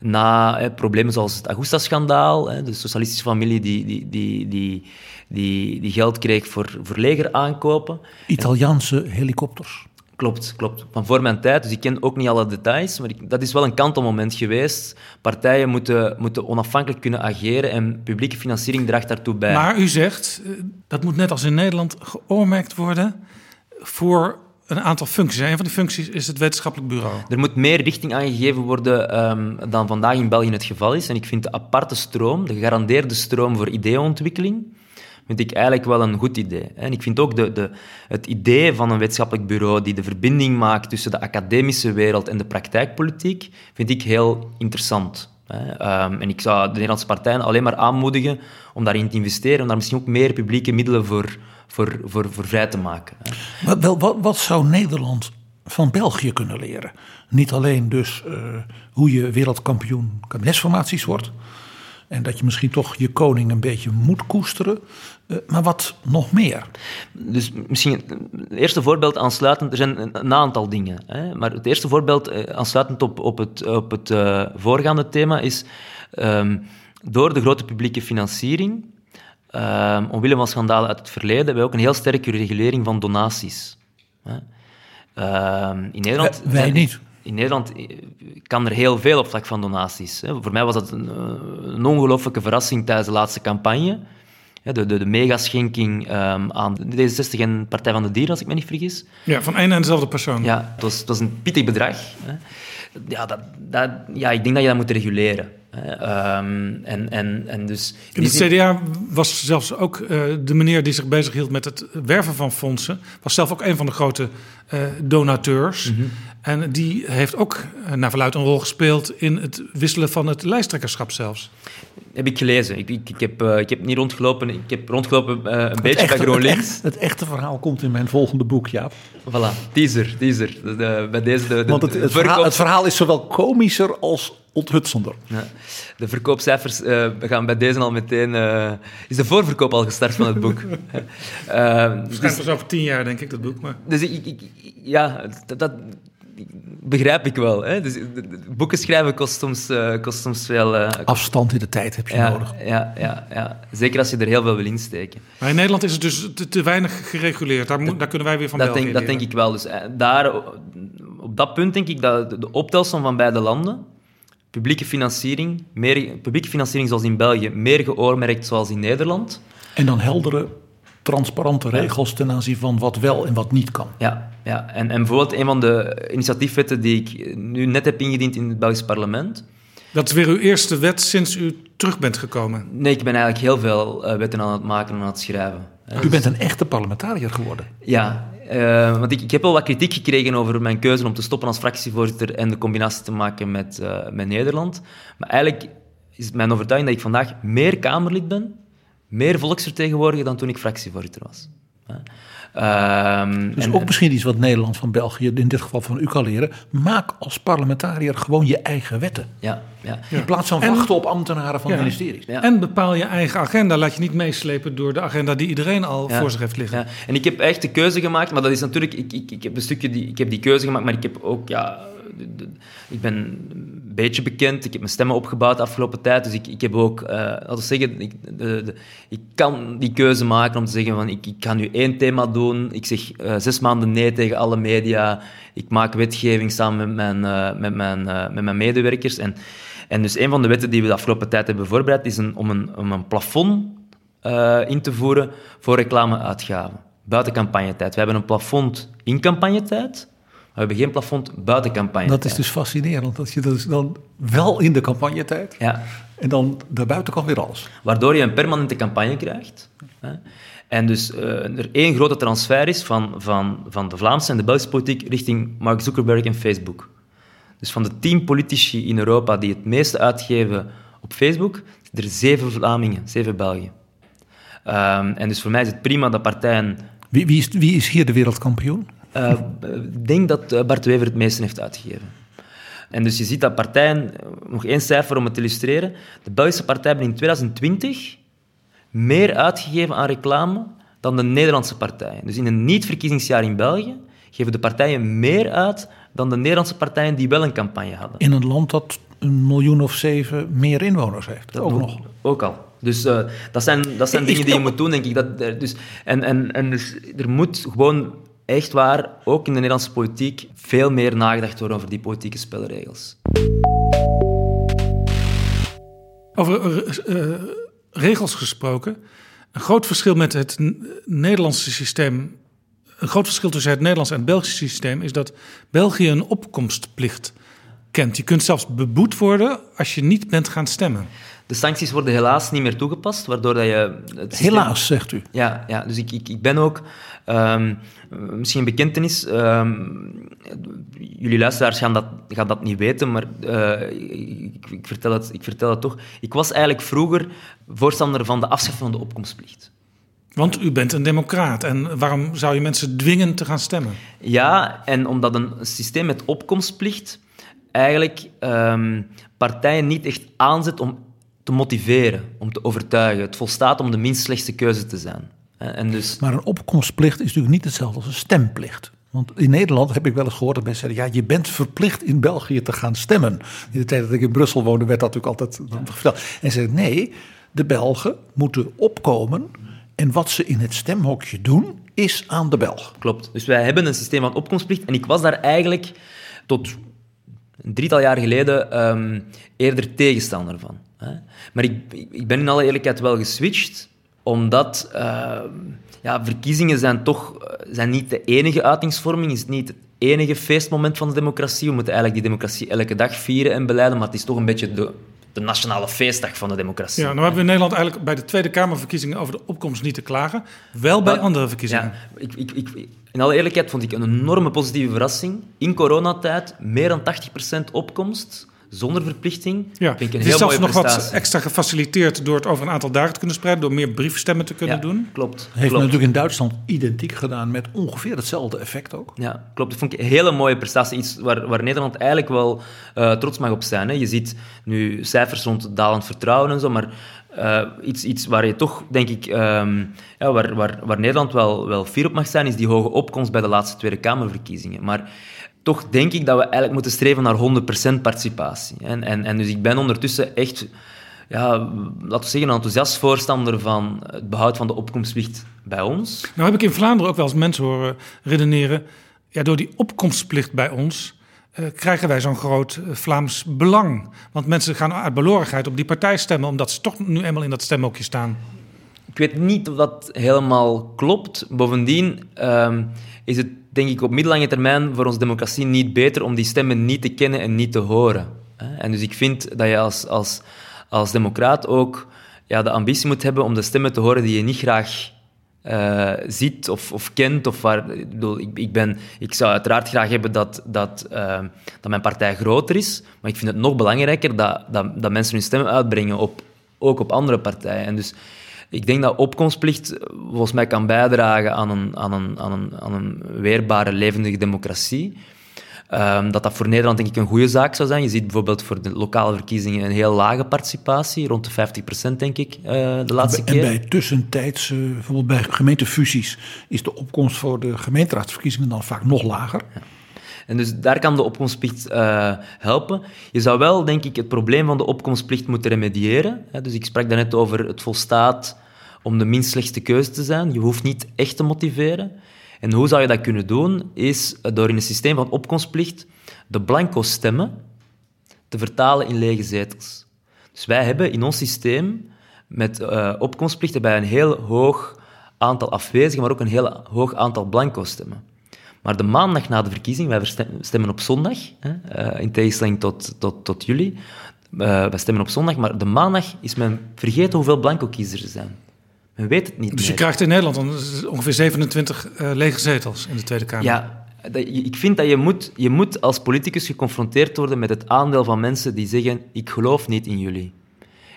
na eh, problemen zoals het Augusta-schandaal, hè, de socialistische familie die, die, die, die, die, die geld kreeg voor, voor legeraankopen. Italiaanse helikopters. Klopt, klopt. Van voor mijn tijd, dus ik ken ook niet alle details, maar ik- dat is wel een kantelmoment geweest. Partijen moeten, moeten onafhankelijk kunnen ageren en publieke financiering draagt daartoe bij. Maar u zegt, dat moet net als in Nederland geoormerkt worden voor een aantal functies. En een van die functies is het wetenschappelijk bureau. Er moet meer richting aangegeven worden ehm, dan vandaag in België het geval is. En ik vind de aparte stroom, de gegarandeerde stroom voor ideeontwikkeling, vind ik eigenlijk wel een goed idee. En ik vind ook de, de, het idee van een wetenschappelijk bureau die de verbinding maakt tussen de academische wereld en de praktijkpolitiek, vind ik heel interessant. Ehm, En ik zou de Nederlandse partijen alleen maar aanmoedigen om daarin te investeren, om daar misschien ook meer publieke middelen voor, voor, voor, voor vrij te maken. Wat, wel, wat, wat zou Nederland van België kunnen leren? Niet alleen dus eh, hoe je wereldkampioen kabinetsformaties wordt. En dat je misschien toch je koning een beetje moet koesteren. eh, maar wat nog meer? Dus misschien het eerste voorbeeld aansluitend, er zijn een, aantal dingen. Hè, maar het eerste voorbeeld eh, aansluitend op, op het, op het voorgaande thema is ehm, door de grote publieke financiering, ehm, omwille van schandalen uit het verleden, hebben wij ook een heel sterke regulering van donaties. Ehm, in Nederland Wij- niet. In Nederland eh, kan er heel veel op vlak van donaties. Hè. Voor mij was dat een, eh, een ongelooflijke verrassing tijdens de laatste campagne. De, de, de megaschenking ehm, aan D66 en Partij van de Dieren, als ik me niet vergis. Ja, van één en dezelfde persoon. Ja, het was, een pittig bedrag. Hè. Ja, dat, dat, ja, ik denk dat je dat moet reguleren. Hè. Ehm, en, en, en dus... In het CDA was zelfs ook eh, de meneer die zich bezighield met het werven van fondsen, was zelf ook een van de grote eh, donateurs. En die heeft ook eh, naar verluid een rol gespeeld in het wisselen van het lijsttrekkerschap zelfs. Heb ik gelezen. Ik, ik, ik, heb, eh, ik heb niet rondgelopen. Ik heb rondgelopen een beetje bij het, GroenLinks. echt- het echte verhaal komt in mijn volgende boek, Jaap. Voilà, teaser, teaser. De, de- bij deze de, Want het, verhaal, het verhaal is zowel komischer als onthutsender. Ja. De verkoopcijfers eh, gaan bij deze al meteen... eh, is de voorverkoop al gestart van het boek? Eh, Het dus pas over tien jaar, denk ik, dat boek. Maar dus ik, ik- ik- ja, dat, dat begrijp ik wel. Hè? Dus, boeken schrijven kost soms, eh, kost soms veel... eh, Afstand in de tijd heb je ja, nodig. ja, ja, ja, zeker als je er heel veel wil insteken. Maar in Nederland is het dus te, te weinig gereguleerd. Daar, moet, daar kunnen wij weer van Dat denk, dat denk ik wel. Dus daar, op dat punt denk ik dat de- de optelsom van beide landen, publieke financiering, meer, publieke financiering zoals in België, meer geoormerkt zoals in Nederland. En dan heldere, transparante regels ten aanzien van wat wel en wat niet kan. Ja, ja. En, en bijvoorbeeld een van de initiatiefwetten die ik nu net heb ingediend in het Belgisch parlement. Dat is weer uw eerste wet sinds u terug bent gekomen. Nee, ik ben eigenlijk heel veel uh, wetten aan het maken en aan het schrijven. U bent een echte parlementariër geworden. Ja, uh, want ik, heb wel wat kritiek gekregen over mijn keuze om te stoppen als fractievoorzitter en de combinatie te maken met, uh, met Nederland. Maar eigenlijk is mijn overtuiging dat ik vandaag meer Kamerlid ben, meer volksvertegenwoordiger dan toen ik fractievoorzitter was. Um, dus en, ook misschien iets wat Nederland van België, in dit geval van u kan leren. Maak als parlementariër gewoon je eigen wetten. Ja, ja. In plaats van wachten op ambtenaren van ja, ministeries. Ja. En bepaal je eigen agenda. Laat je niet meeslepen door de agenda die iedereen al voor zich heeft liggen. En ik heb echt de keuze gemaakt, maar dat is natuurlijk... Ik, ik, ik, heb een stukje die, ik heb die keuze gemaakt, maar ik heb ook... Ja, ik ben een beetje bekend. Ik heb mijn stemmen opgebouwd de afgelopen tijd. Dus ik, ik heb ook, uh, laten we zeggen, ik, de, ik kan die keuze maken om te zeggen van ik, ik ga nu één thema doen. Ik zeg uh, zes maanden nee tegen alle media. Ik maak wetgeving samen met mijn, uh, met mijn, met mijn medewerkers. En, en dus een van de wetten die we de afgelopen tijd hebben voorbereid is om, een, om een plafond in te voeren voor reclameuitgaven. Buiten campagnetijd. We hebben een plafond in campagnetijd. We hebben geen plafond buiten campagne. Dat is dus fascinerend, dat je dus dan wel in de campagnetijd ja. en dan daarbuiten kan weer alles. Waardoor je een permanente campagne krijgt. Hè. En dus uh, er één grote transfer is van, van, van de Vlaamse en de Belgische politiek richting Mark Zuckerberg en Facebook. Dus van de tien politici in Europa die het meeste uitgeven op Facebook, er zeven Vlamingen, zeven Belgen. Um, en dus voor mij is het prima dat partijen... Wie, wie, is, wie is hier de wereldkampioen? Uh, ik denk dat Bart Wever het meeste heeft uitgegeven. En dus je ziet dat partijen, nog één cijfer om het te illustreren, de Belgische partijen hebben in 2020 meer uitgegeven aan reclame dan de Nederlandse partijen. Dus in een niet-verkiezingsjaar in België geven de partijen meer uit dan de Nederlandse partijen die wel een campagne hadden. In een land dat een miljoen of zeven meer inwoners heeft. Dat ook nog. Ook al. Dus uh, dat zijn, dat zijn dingen die je moet doen, denk ik. Dat, dus, en en, en dus, er moet gewoon echt waar, ook in de Nederlandse politiek, veel meer nagedacht worden over die politieke spelregels. Over uh, regels gesproken. Een groot verschil met het Nederlandse systeem. Een groot verschil tussen het Nederlandse en het Belgische systeem is dat België een opkomstplicht kent. Je kunt zelfs beboet worden als je niet bent gaan stemmen. De sancties worden helaas niet meer toegepast, waardoor dat je... Het systeem... Helaas, zegt u. Ja, ja dus ik, ik, ik ben ook... Um, misschien een bekentenis. Um, jullie luisteraars gaan dat, gaan dat niet weten, maar uh, ik, ik, vertel het, ik vertel het toch. Ik was eigenlijk vroeger voorstander van de afschaffing van de opkomstplicht. Want u bent een democraat en waarom zou je mensen dwingen te gaan stemmen? Ja, en omdat een systeem met opkomstplicht eigenlijk um, partijen niet echt aanzet om te motiveren, om te overtuigen. Het volstaat om de minst slechtste keuze te zijn. En dus... Maar een opkomstplicht is natuurlijk niet hetzelfde als een stemplicht. Want in Nederland heb ik wel eens gehoord dat mensen zeggen... ja, je bent verplicht in België te gaan stemmen. In de tijd dat ik in Brussel woonde werd dat natuurlijk altijd verteld. En ze zeggen, nee, de Belgen moeten opkomen... en wat ze in het stemhokje doen, is aan de Belg. Klopt. Dus wij hebben een systeem van opkomstplicht. En ik was daar eigenlijk tot een drietal jaar geleden um, eerder tegenstander van. Maar ik, ik ben in alle eerlijkheid wel geswitcht, omdat uh, ja, verkiezingen zijn toch zijn niet de enige uitingsvorming, is het niet het enige feestmoment van de democratie. We moeten eigenlijk die democratie elke dag vieren en beleiden, maar het is toch een beetje de, de nationale feestdag van de democratie. Ja, nou hebben we in Nederland eigenlijk bij de Tweede Kamerverkiezingen over de opkomst niet te klagen. Wel bij andere verkiezingen. Ja, ik, ik, ik, in alle eerlijkheid vond ik een enorme positieve verrassing. In coronatijd meer dan 80% opkomst zonder verplichting. Ja, vind ik een het is zelfs nog wat extra gefaciliteerd door het over een aantal dagen te kunnen spreiden, door meer briefstemmen te kunnen ja, doen. Klopt. Heeft klopt. natuurlijk in Duitsland identiek gedaan met ongeveer hetzelfde effect ook. Ja, klopt. Dat vond ik een hele mooie prestatie. Iets waar, waar Nederland eigenlijk wel uh, trots mag op zijn. Hè. Je ziet nu cijfers rond dalend vertrouwen en zo, maar uh, iets, iets waar je toch, denk ik, um, ja, waar, waar, waar Nederland wel, wel fier op mag zijn, is die hoge opkomst bij de laatste Tweede Kamerverkiezingen. Maar toch denk ik dat we eigenlijk moeten streven naar 100% participatie. En, en, en dus ik ben ondertussen echt, ja, laten we zeggen, een enthousiast voorstander van het behoud van de opkomstplicht bij ons. Nou heb ik in Vlaanderen ook wel eens mensen horen redeneren, ja, door die opkomstplicht bij ons eh, krijgen wij zo'n groot eh, Vlaams belang. Want mensen gaan uit belorigheid op die partij stemmen, omdat ze toch nu eenmaal in dat stemhokje staan. Ik weet niet of dat helemaal klopt. Bovendien ehm, is het denk ik op middellange termijn voor onze democratie niet beter om die stemmen niet te kennen en niet te horen. En dus ik vind dat je als, als, als democraat ook ja, de ambitie moet hebben om de stemmen te horen die je niet graag eh, ziet of, of kent. Of waar, ik, bedoel, ik, ik, ben, ik zou uiteraard graag hebben dat, dat, eh, dat mijn partij groter is, maar ik vind het nog belangrijker dat, dat, dat mensen hun stemmen uitbrengen, op, ook op andere partijen. En dus ik denk dat opkomstplicht volgens mij kan bijdragen aan een, aan een, aan een, aan een weerbare, levendige democratie. Ehm, dat dat voor Nederland denk ik een goede zaak zou zijn. Je ziet bijvoorbeeld voor de lokale verkiezingen een heel lage participatie, rond de 50% denk ik, eh, de laatste En keer. bij tussentijds, bijvoorbeeld bij gemeentefusies, is de opkomst voor de gemeenteraadsverkiezingen dan vaak nog lager. En dus daar kan de opkomstplicht eh, helpen. Je zou wel, denk ik, het probleem van de opkomstplicht moeten remediëren. Dus ik sprak daarnet over het volstaat om de minst slechtste keuze te zijn. Je hoeft niet echt te motiveren. En hoe zou je dat kunnen doen? Is door in het systeem van opkomstplicht de blanco stemmen te vertalen in lege zetels. Dus wij hebben in ons systeem met eh, opkomstplicht bij een heel hoog aantal afwezigen, maar ook een heel hoog aantal blanco stemmen. Maar de maandag na de verkiezing, wij stemmen op zondag, hè, eh, in tegenstelling tot, tot, tot jullie. Eh, wij stemmen op zondag, maar de maandag is men vergeten hoeveel blanco kiezers er zijn. Men weet het niet Dus je meer. krijgt in Nederland ongeveer 27 eh, lege zetels in de Tweede Kamer. Ja, dat, ik vind dat je moet, je moet als politicus geconfronteerd worden met het aandeel van mensen die zeggen: Ik geloof niet in jullie.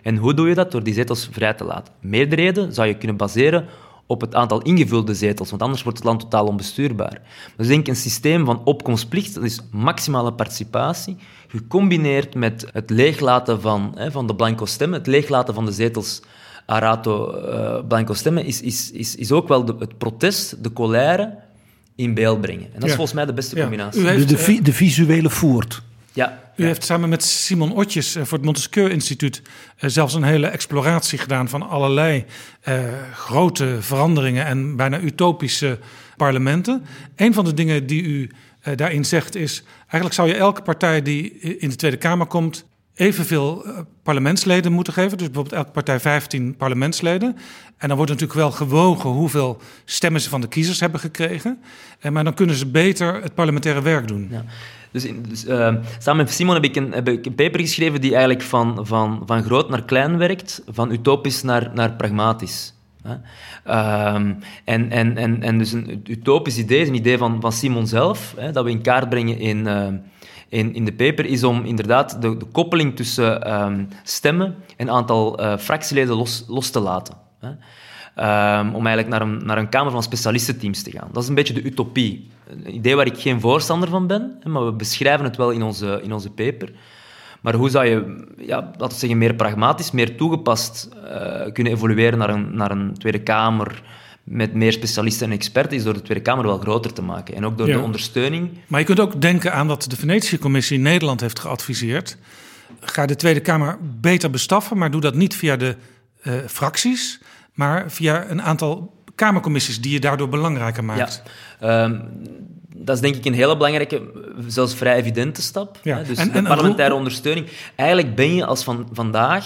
En hoe doe je dat? Door die zetels vrij te laten. Meerderheden zou je kunnen baseren op het aantal ingevulde zetels, want anders wordt het land totaal onbestuurbaar. Dus ik denk een systeem van opkomstplicht, dat is maximale participatie, gecombineerd met het leeglaten van, hè, van de blanco stemmen, het leeglaten van de zetels Arato eh, blanco stemmen, is, is, is, is ook wel de, het protest, de colère in beeld brengen. En dat is Ja. volgens mij de beste Ja. combinatie. U heeft, de, eh, vi- de visuele voert. Ja, U heeft samen met Simon Otjes eh, voor het Montesquieu Instituut zelfs een hele exploratie gedaan van allerlei eh, grote veranderingen en bijna utopische parlementen. Een van de dingen die u eh, daarin zegt is: eigenlijk zou je elke partij die in de Tweede Kamer komt evenveel eh, parlementsleden moeten geven. Dus bijvoorbeeld elke partij 15 parlementsleden. En dan wordt natuurlijk wel gewogen hoeveel stemmen ze van de kiezers hebben gekregen. Eh, maar dan kunnen ze beter het parlementaire werk doen. Ja. Dus, dus eh, samen met Simon heb ik, een, heb ik een paper geschreven die eigenlijk van, van, van groot naar klein werkt, van utopisch naar, naar pragmatisch. Ehm, en, en, en, en dus een utopisch idee is een idee van, van Simon zelf, hè, dat we in kaart brengen in, eh, in, in de paper, is om inderdaad de, de koppeling tussen ehm, stemmen en aantal eh, fractieleden los, los te laten. Hè. Ehm, om eigenlijk naar een, naar een kamer van specialistenteams te gaan. Dat is een beetje de utopie. Een idee waar ik geen voorstander van ben, maar we beschrijven het wel in onze, in onze paper. Maar hoe zou je, ja, laten we zeggen, meer pragmatisch, meer toegepast eh, kunnen evolueren naar een, naar een Tweede Kamer met meer specialisten en experten, is door de Tweede Kamer wel groter te maken. En ook door Ja. de ondersteuning. Maar je kunt ook denken aan wat de Venetië-commissie in Nederland heeft geadviseerd. Ga de Tweede Kamer beter bestaffen, maar doe dat niet via de eh, fracties, maar via een aantal Kamercommissies die je daardoor belangrijker maakt. Ja. Ehm, dat is denk ik een hele belangrijke, zelfs vrij evidente stap. Ja. Hè? Dus en- parlementaire ondersteuning. Eigenlijk ben je als van vandaag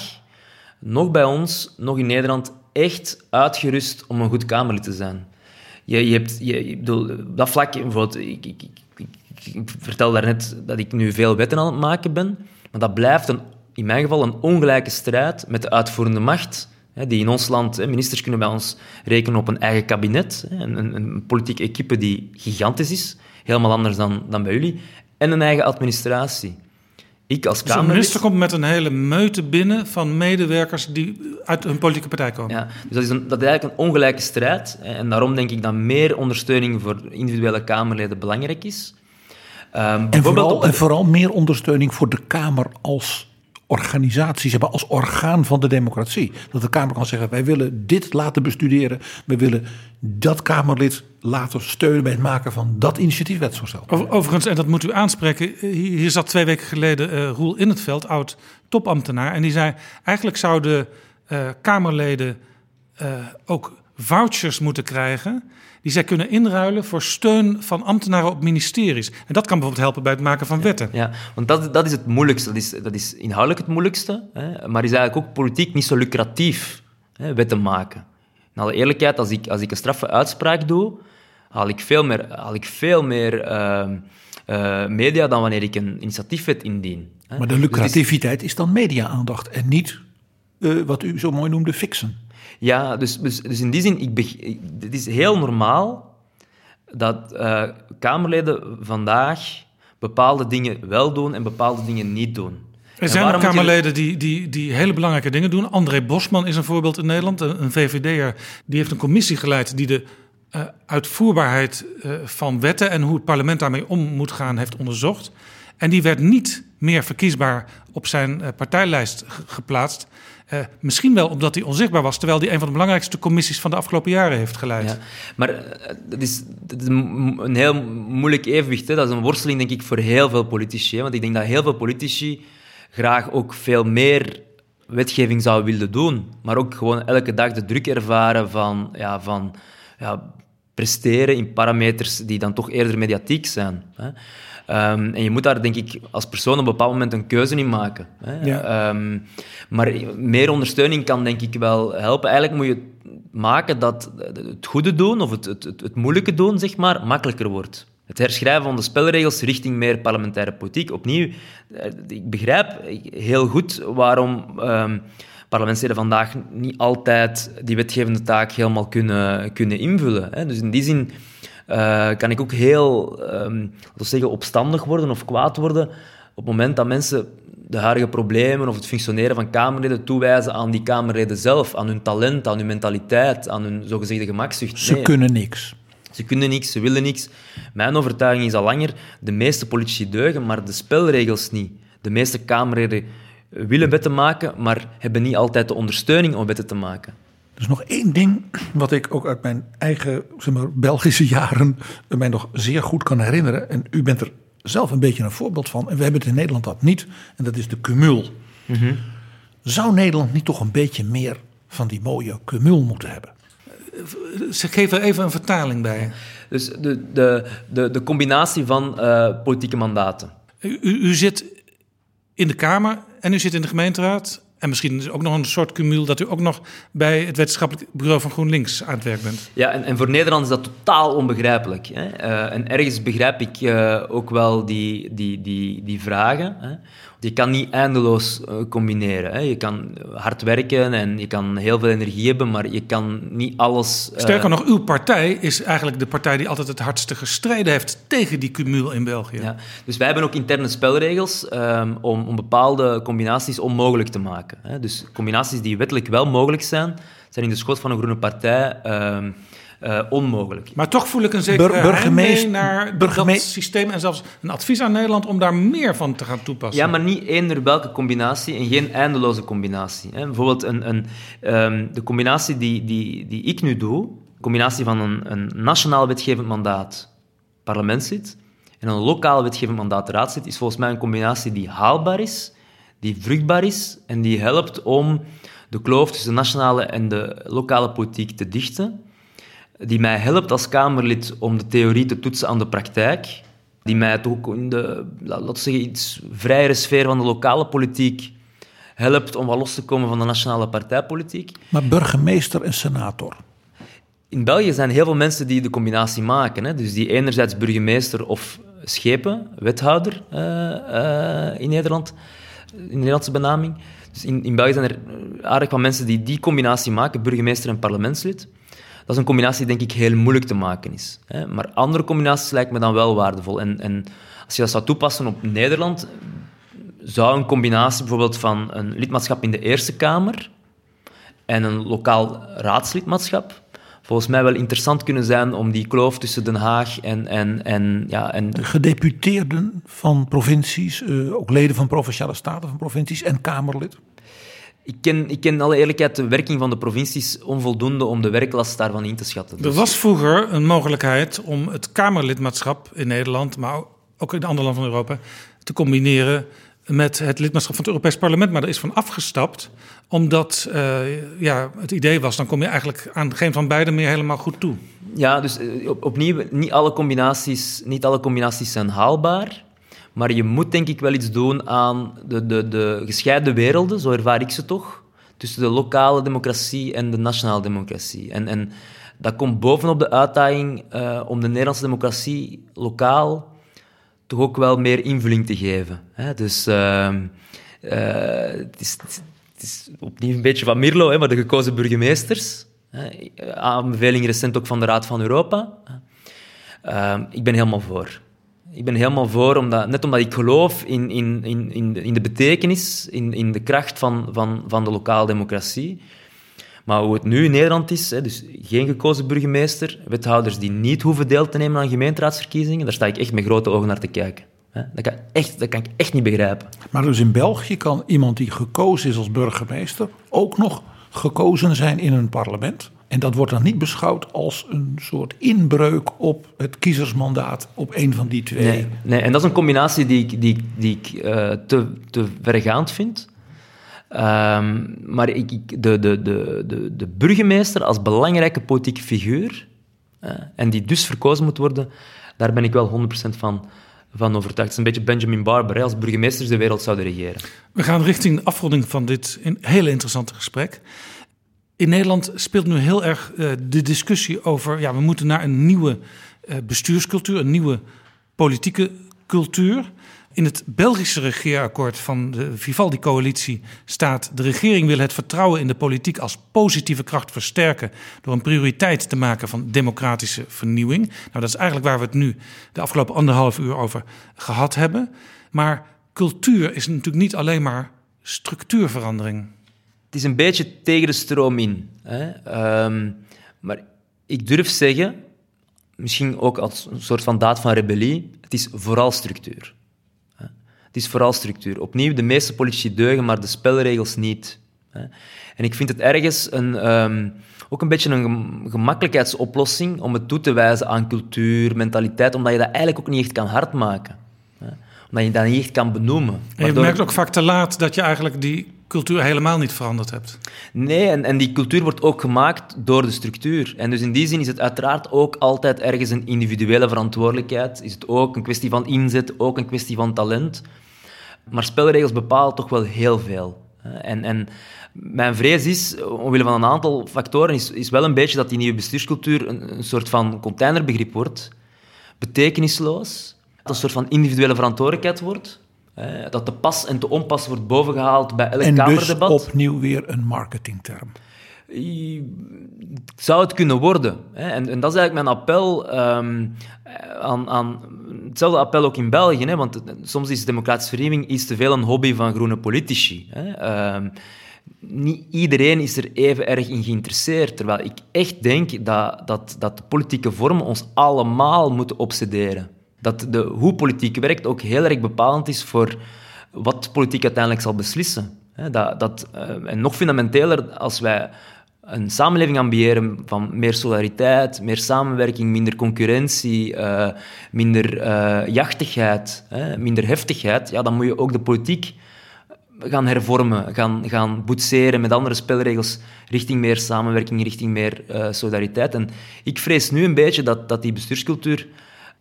nog bij ons, nog in Nederland, echt uitgerust om een goed Kamerlid te zijn. Je, je hebt, je, ik bedoel, dat vlak, ik, ik, ik, ik, vertel daarnet dat ik nu veel wetten aan het maken ben, maar dat blijft een, in mijn geval een ongelijke strijd met de uitvoerende macht. Die in ons land, ministers kunnen bij ons rekenen op een eigen kabinet, een, een politieke equipe die gigantisch is, helemaal anders dan, dan bij jullie, en een eigen administratie. Ik als Dus Kamerlid... minister komt met een hele meute binnen van medewerkers die uit hun politieke partij komen. Ja, dus dat is, een, dat is eigenlijk een ongelijke strijd. En daarom denk ik dat meer ondersteuning voor individuele Kamerleden belangrijk is. Ehm, En bijvoorbeeld vooral, op en vooral meer ondersteuning voor de Kamer als organisatie, zeg maar, als orgaan van de democratie. Dat de Kamer kan zeggen, wij willen dit laten bestuderen. We willen dat Kamerlid laten steunen bij het maken van dat initiatiefwetsvoorstel. Over- Overigens, en dat moet u aanspreken, hier hier zat twee weken geleden eh, Roel in het veld, oud topambtenaar. En die zei, eigenlijk zouden eh, Kamerleden eh, ook vouchers moeten krijgen die zij kunnen inruilen voor steun van ambtenaren op ministeries. En dat kan bijvoorbeeld helpen bij het maken van wetten. Ja, want dat, dat is het moeilijkste. Dat is, dat is inhoudelijk het moeilijkste, hè, maar is eigenlijk ook politiek niet zo lucratief, hè, wetten maken. In alle eerlijkheid, als ik, als ik een straffe uitspraak doe, haal ik veel meer, haal ik veel meer uh, uh, media dan wanneer ik een initiatiefwet indien. Hè. Maar de Dus lucrativiteit is dan media-aandacht en niet eh, wat u zo mooi noemde fixen. Ja, dus, dus, dus in die zin, ik het is heel normaal dat eh, Kamerleden vandaag bepaalde dingen wel doen en bepaalde dingen niet doen. Er zijn ook Kamerleden die, die, die hele belangrijke dingen doen. André Bosman is een voorbeeld in Nederland, een, VVD'er. Die heeft een commissie geleid die de eh, uitvoerbaarheid eh, van wetten... en hoe het parlement daarmee om moet gaan, heeft onderzocht. En die werd niet meer verkiesbaar op zijn partijlijst ge- geplaatst. Eh, misschien wel omdat hij onzichtbaar was... terwijl hij een van de belangrijkste commissies van de afgelopen jaren heeft geleid. Ja, maar eh, dat is, een heel moeilijk evenwicht. Hè. Dat is een worsteling, denk ik, voor heel veel politici. Want ik denk dat heel veel politici graag ook veel meer wetgeving zouden willen doen. Maar ook gewoon elke dag de druk ervaren van, ja, van ja, presteren in parameters die dan toch eerder mediatiek zijn. Hè. Ehm, en je moet daar, denk ik, als persoon op een bepaald moment een keuze in maken. Hè. Ja. Ehm, maar meer ondersteuning kan, denk ik, wel helpen. Eigenlijk moet je maken dat het goede doen, of het, het, het, het moeilijke doen, zeg maar, makkelijker wordt. Het herschrijven van de spelregels richting meer parlementaire politiek. Opnieuw, eh, ik begrijp heel goed waarom ehm, parlementsleden vandaag niet altijd die wetgevende taak helemaal kunnen, kunnen invullen. Hè. Dus in die zin eh, kan ik ook heel, we zeggen, opstandig worden of kwaad worden op het moment dat mensen de huidige problemen of het functioneren van Kamerleden toewijzen aan die Kamerleden zelf, aan hun talent, aan hun mentaliteit, aan hun zogezegde gemakzucht. Ze kunnen niks. Ze kunnen niks, ze willen niks. Mijn overtuiging is al langer, de meeste politici deugen, maar de spelregels niet. De meeste Kamerleden willen wetten maken, maar hebben niet altijd de ondersteuning om wetten te maken. Er is nog één ding wat ik ook uit mijn eigen zeg maar, Belgische jaren mij nog zeer goed kan herinneren. En u bent er zelf een beetje een voorbeeld van. En we hebben het in Nederland dat niet. En dat is de cumul. Zou Nederland niet toch een beetje meer van die mooie cumul moeten hebben? Ze geven er even een vertaling bij. Dus de, de, de, de combinatie van eh, politieke mandaten. U, u zit in de Kamer en u zit in de gemeenteraad. En misschien is ook nog een soort cumul dat u ook nog bij het wetenschappelijk bureau van GroenLinks aan het werk bent. Ja, en, en voor Nederland is dat totaal onbegrijpelijk. Hè? Eh, en ergens begrijp ik eh, ook wel die, die, die, die vragen. Hè? Je kan niet eindeloos eh, combineren. Hè? Je kan hard werken en je kan heel veel energie hebben, maar je kan niet alles... eh, Sterker nog, uw partij is eigenlijk de partij die altijd het hardste gestreden heeft tegen die cumul in België. Ja, dus wij hebben ook interne spelregels ehm, om, om bepaalde combinaties onmogelijk te maken. Hè. Dus combinaties die wettelijk wel mogelijk zijn, zijn in de schot van een groene partij ehm, eh, onmogelijk. Maar toch voel ik een zekere Bur- burgemeester- naar dat systeem en zelfs een advies aan Nederland om daar meer van te gaan toepassen. Ja, maar niet eender welke combinatie en geen eindeloze combinatie. Hè. Bijvoorbeeld een, een, ehm, de combinatie die, die, die ik nu doe, de combinatie van een, een nationaal wetgevend mandaat parlementslid en een lokaal wetgevend mandaat raadslid, is volgens mij een combinatie die haalbaar is, die vruchtbaar is en die helpt om de kloof tussen de nationale en de lokale politiek te dichten. Die mij helpt als Kamerlid om de theorie te toetsen aan de praktijk. Die mij toch ook in de, laten zeggen, iets vrijere sfeer van de lokale politiek helpt om wat los te komen van de nationale partijpolitiek. Maar burgemeester en senator. In België zijn heel veel mensen die de combinatie maken. Hè? Dus die enerzijds burgemeester of schepen, wethouder eh, eh, in Nederland, in de Nederlandse benaming. Dus in, in België zijn er aardig wat mensen die die combinatie maken, burgemeester en parlementslid. Dat is een combinatie die denk ik heel moeilijk te maken is. Hè? Maar andere combinaties lijken me dan wel waardevol. En, en als je dat zou toepassen op Nederland, zou een combinatie bijvoorbeeld van een lidmaatschap in de Eerste Kamer en een lokaal raadslidmaatschap volgens mij wel interessant kunnen zijn om die kloof tussen Den Haag en... en, en, ja, en Gedeputeerden van provincies, eh, ook leden van provinciale staten van provincies en Kamerlid. Ik, ken, ik ken in alle eerlijkheid de werking van de provincies onvoldoende om de werklast daarvan in te schatten. Er was vroeger een mogelijkheid om het Kamerlidmaatschap in Nederland, maar ook in andere landen van Europa, te combineren met het lidmaatschap van het Europees Parlement, maar er is van afgestapt. Omdat uh, ja, het idee was, dan kom je eigenlijk aan geen van beiden meer helemaal goed toe. Ja, dus uh, op, opnieuw, niet alle, combinaties, niet alle combinaties zijn haalbaar. Maar je moet denk ik wel iets doen aan de, de, de gescheiden werelden, zo ervaar ik ze toch. Tussen de lokale democratie en de nationale democratie. En, en dat komt bovenop de uitdaging uh, om de Nederlandse democratie lokaal toch ook wel meer invulling te geven. Hè? Dus uh, uh, het, is, opnieuw een beetje van Mirlo, hè, maar de gekozen burgemeesters. Hè? Aanbeveling recent ook van de Raad van Europa. Uh, ik ben helemaal voor. Ik ben helemaal voor, omdat, net omdat ik geloof in, in, in, in de betekenis, in, in de kracht van, van, van de lokale democratie. Maar hoe het nu in Nederland is, dus geen gekozen burgemeester, wethouders die niet hoeven deel te nemen aan gemeenteraadsverkiezingen, daar sta ik echt met grote ogen naar te kijken. Dat kan, echt, dat kan ik echt niet begrijpen. Maar dus in België kan iemand die gekozen is als burgemeester ook nog gekozen zijn in een parlement? En dat wordt dan niet beschouwd als een soort inbreuk op het kiezersmandaat op een van die twee. Nee, nee en dat is een combinatie die ik, die, die ik uh, te, te vergaand vind. Um, maar ik, ik, de, de, de, de, de burgemeester als belangrijke politieke figuur, uh, en die dus verkozen moet worden, daar ben ik wel 100% van, van overtuigd. Het is een beetje Benjamin Barber, hè, als burgemeesters de wereld zouden regeren. We gaan richting de afronding van dit hele interessante gesprek. In Nederland speelt nu heel erg uh, de discussie over... ja, we moeten naar een nieuwe uh, bestuurscultuur, een nieuwe politieke cultuur... In het Belgische regeerakkoord van de Vivaldi-coalitie staat... de regering wil het vertrouwen in de politiek als positieve kracht versterken... door een prioriteit te maken van democratische vernieuwing. Nou, dat is eigenlijk waar we het nu de afgelopen anderhalf uur over gehad hebben. Maar cultuur is natuurlijk niet alleen maar structuurverandering. Het is een beetje tegen de stroom in. Hè? Um, maar ik durf zeggen, misschien ook als een soort van daad van rebellie... het is vooral structuur. Het is vooral structuur. Opnieuw, de meeste politici deugen, maar de spelregels niet. En ik vind het ergens een, um, ook een beetje een gemakkelijkheidsoplossing om het toe te wijzen aan cultuur, mentaliteit, omdat je dat eigenlijk ook niet echt kan hardmaken. Omdat je dat niet echt kan benoemen. En je merkt ook vaak te laat dat je eigenlijk die cultuur helemaal niet veranderd hebt. Nee, en, en die cultuur wordt ook gemaakt door de structuur. En dus in die zin is het uiteraard ook altijd ergens een individuele verantwoordelijkheid. Is het ook een kwestie van inzet, ook een kwestie van talent. Maar spelregels bepalen toch wel heel veel. En, en mijn vrees is, omwille van een aantal factoren, is, is wel een beetje dat die nieuwe bestuurscultuur een, een soort van containerbegrip wordt. Betekenisloos. Dat een soort van individuele verantwoordelijkheid wordt. Dat de pas en de onpas wordt bovengehaald bij elk en dus Kamerdebat. Dus opnieuw weer een marketingterm. Zou het kunnen worden. En, en dat is eigenlijk mijn appel um, aan, aan, Hetzelfde appel ook in België, hè, want soms is democratische vernieuwing iets te veel een hobby van groene politici. Hè. Um, niet iedereen is er even erg in geïnteresseerd. Terwijl ik echt denk dat, dat, dat de politieke vormen ons allemaal moeten obsederen. Dat de, hoe politiek werkt ook heel erg bepalend is voor wat politiek uiteindelijk zal beslissen. Dat, dat, en nog fundamenteler, als wij een samenleving ambiëren van meer solidariteit, meer samenwerking, minder concurrentie, uh, minder uh, jachtigheid, minder heftigheid, ja, dan moet je ook de politiek gaan hervormen, gaan, gaan boetseren met andere spelregels richting meer samenwerking, richting meer solidariteit. En ik vrees nu een beetje dat, dat die bestuurscultuur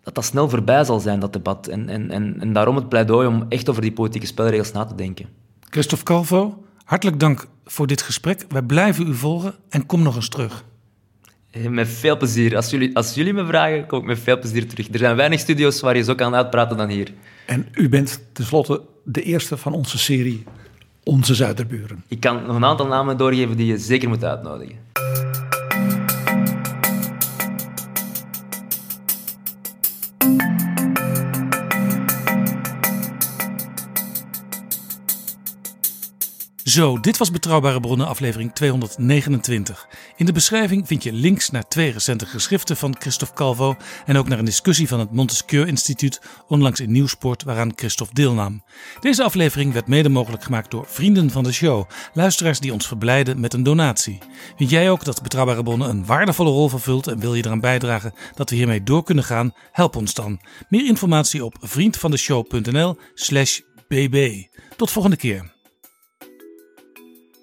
dat dat snel voorbij zal zijn, dat debat. En, en, en, en daarom het pleidooi om echt over die politieke spelregels na te denken. Christophe Calvo, hartelijk dank voor dit gesprek. Wij blijven u volgen en kom nog eens terug. Eh, met veel plezier. Als jullie, als jullie me vragen, kom ik met veel plezier terug. Er zijn weinig studio's waar je zo kan uitpraten dan hier. En u bent tenslotte de eerste van onze serie Onze Zuiderburen. Ik kan nog een aantal namen doorgeven die je zeker moet uitnodigen. Zo, dit was Betrouwbare Bronnen, aflevering 229. In de beschrijving vind je links naar twee recente geschriften van Christophe Calvo en ook naar een discussie van het Montesquieu Instituut onlangs in Nieuwsport waaraan Christophe deelnam. Deze aflevering werd mede mogelijk gemaakt door vrienden van de show, luisteraars die ons verblijden met een donatie. Vind jij ook dat Betrouwbare Bronnen een waardevolle rol vervult en wil je eraan bijdragen dat we hiermee door kunnen gaan? Help ons dan. Meer informatie op vriendvandeshow.nl/bb. Tot volgende keer.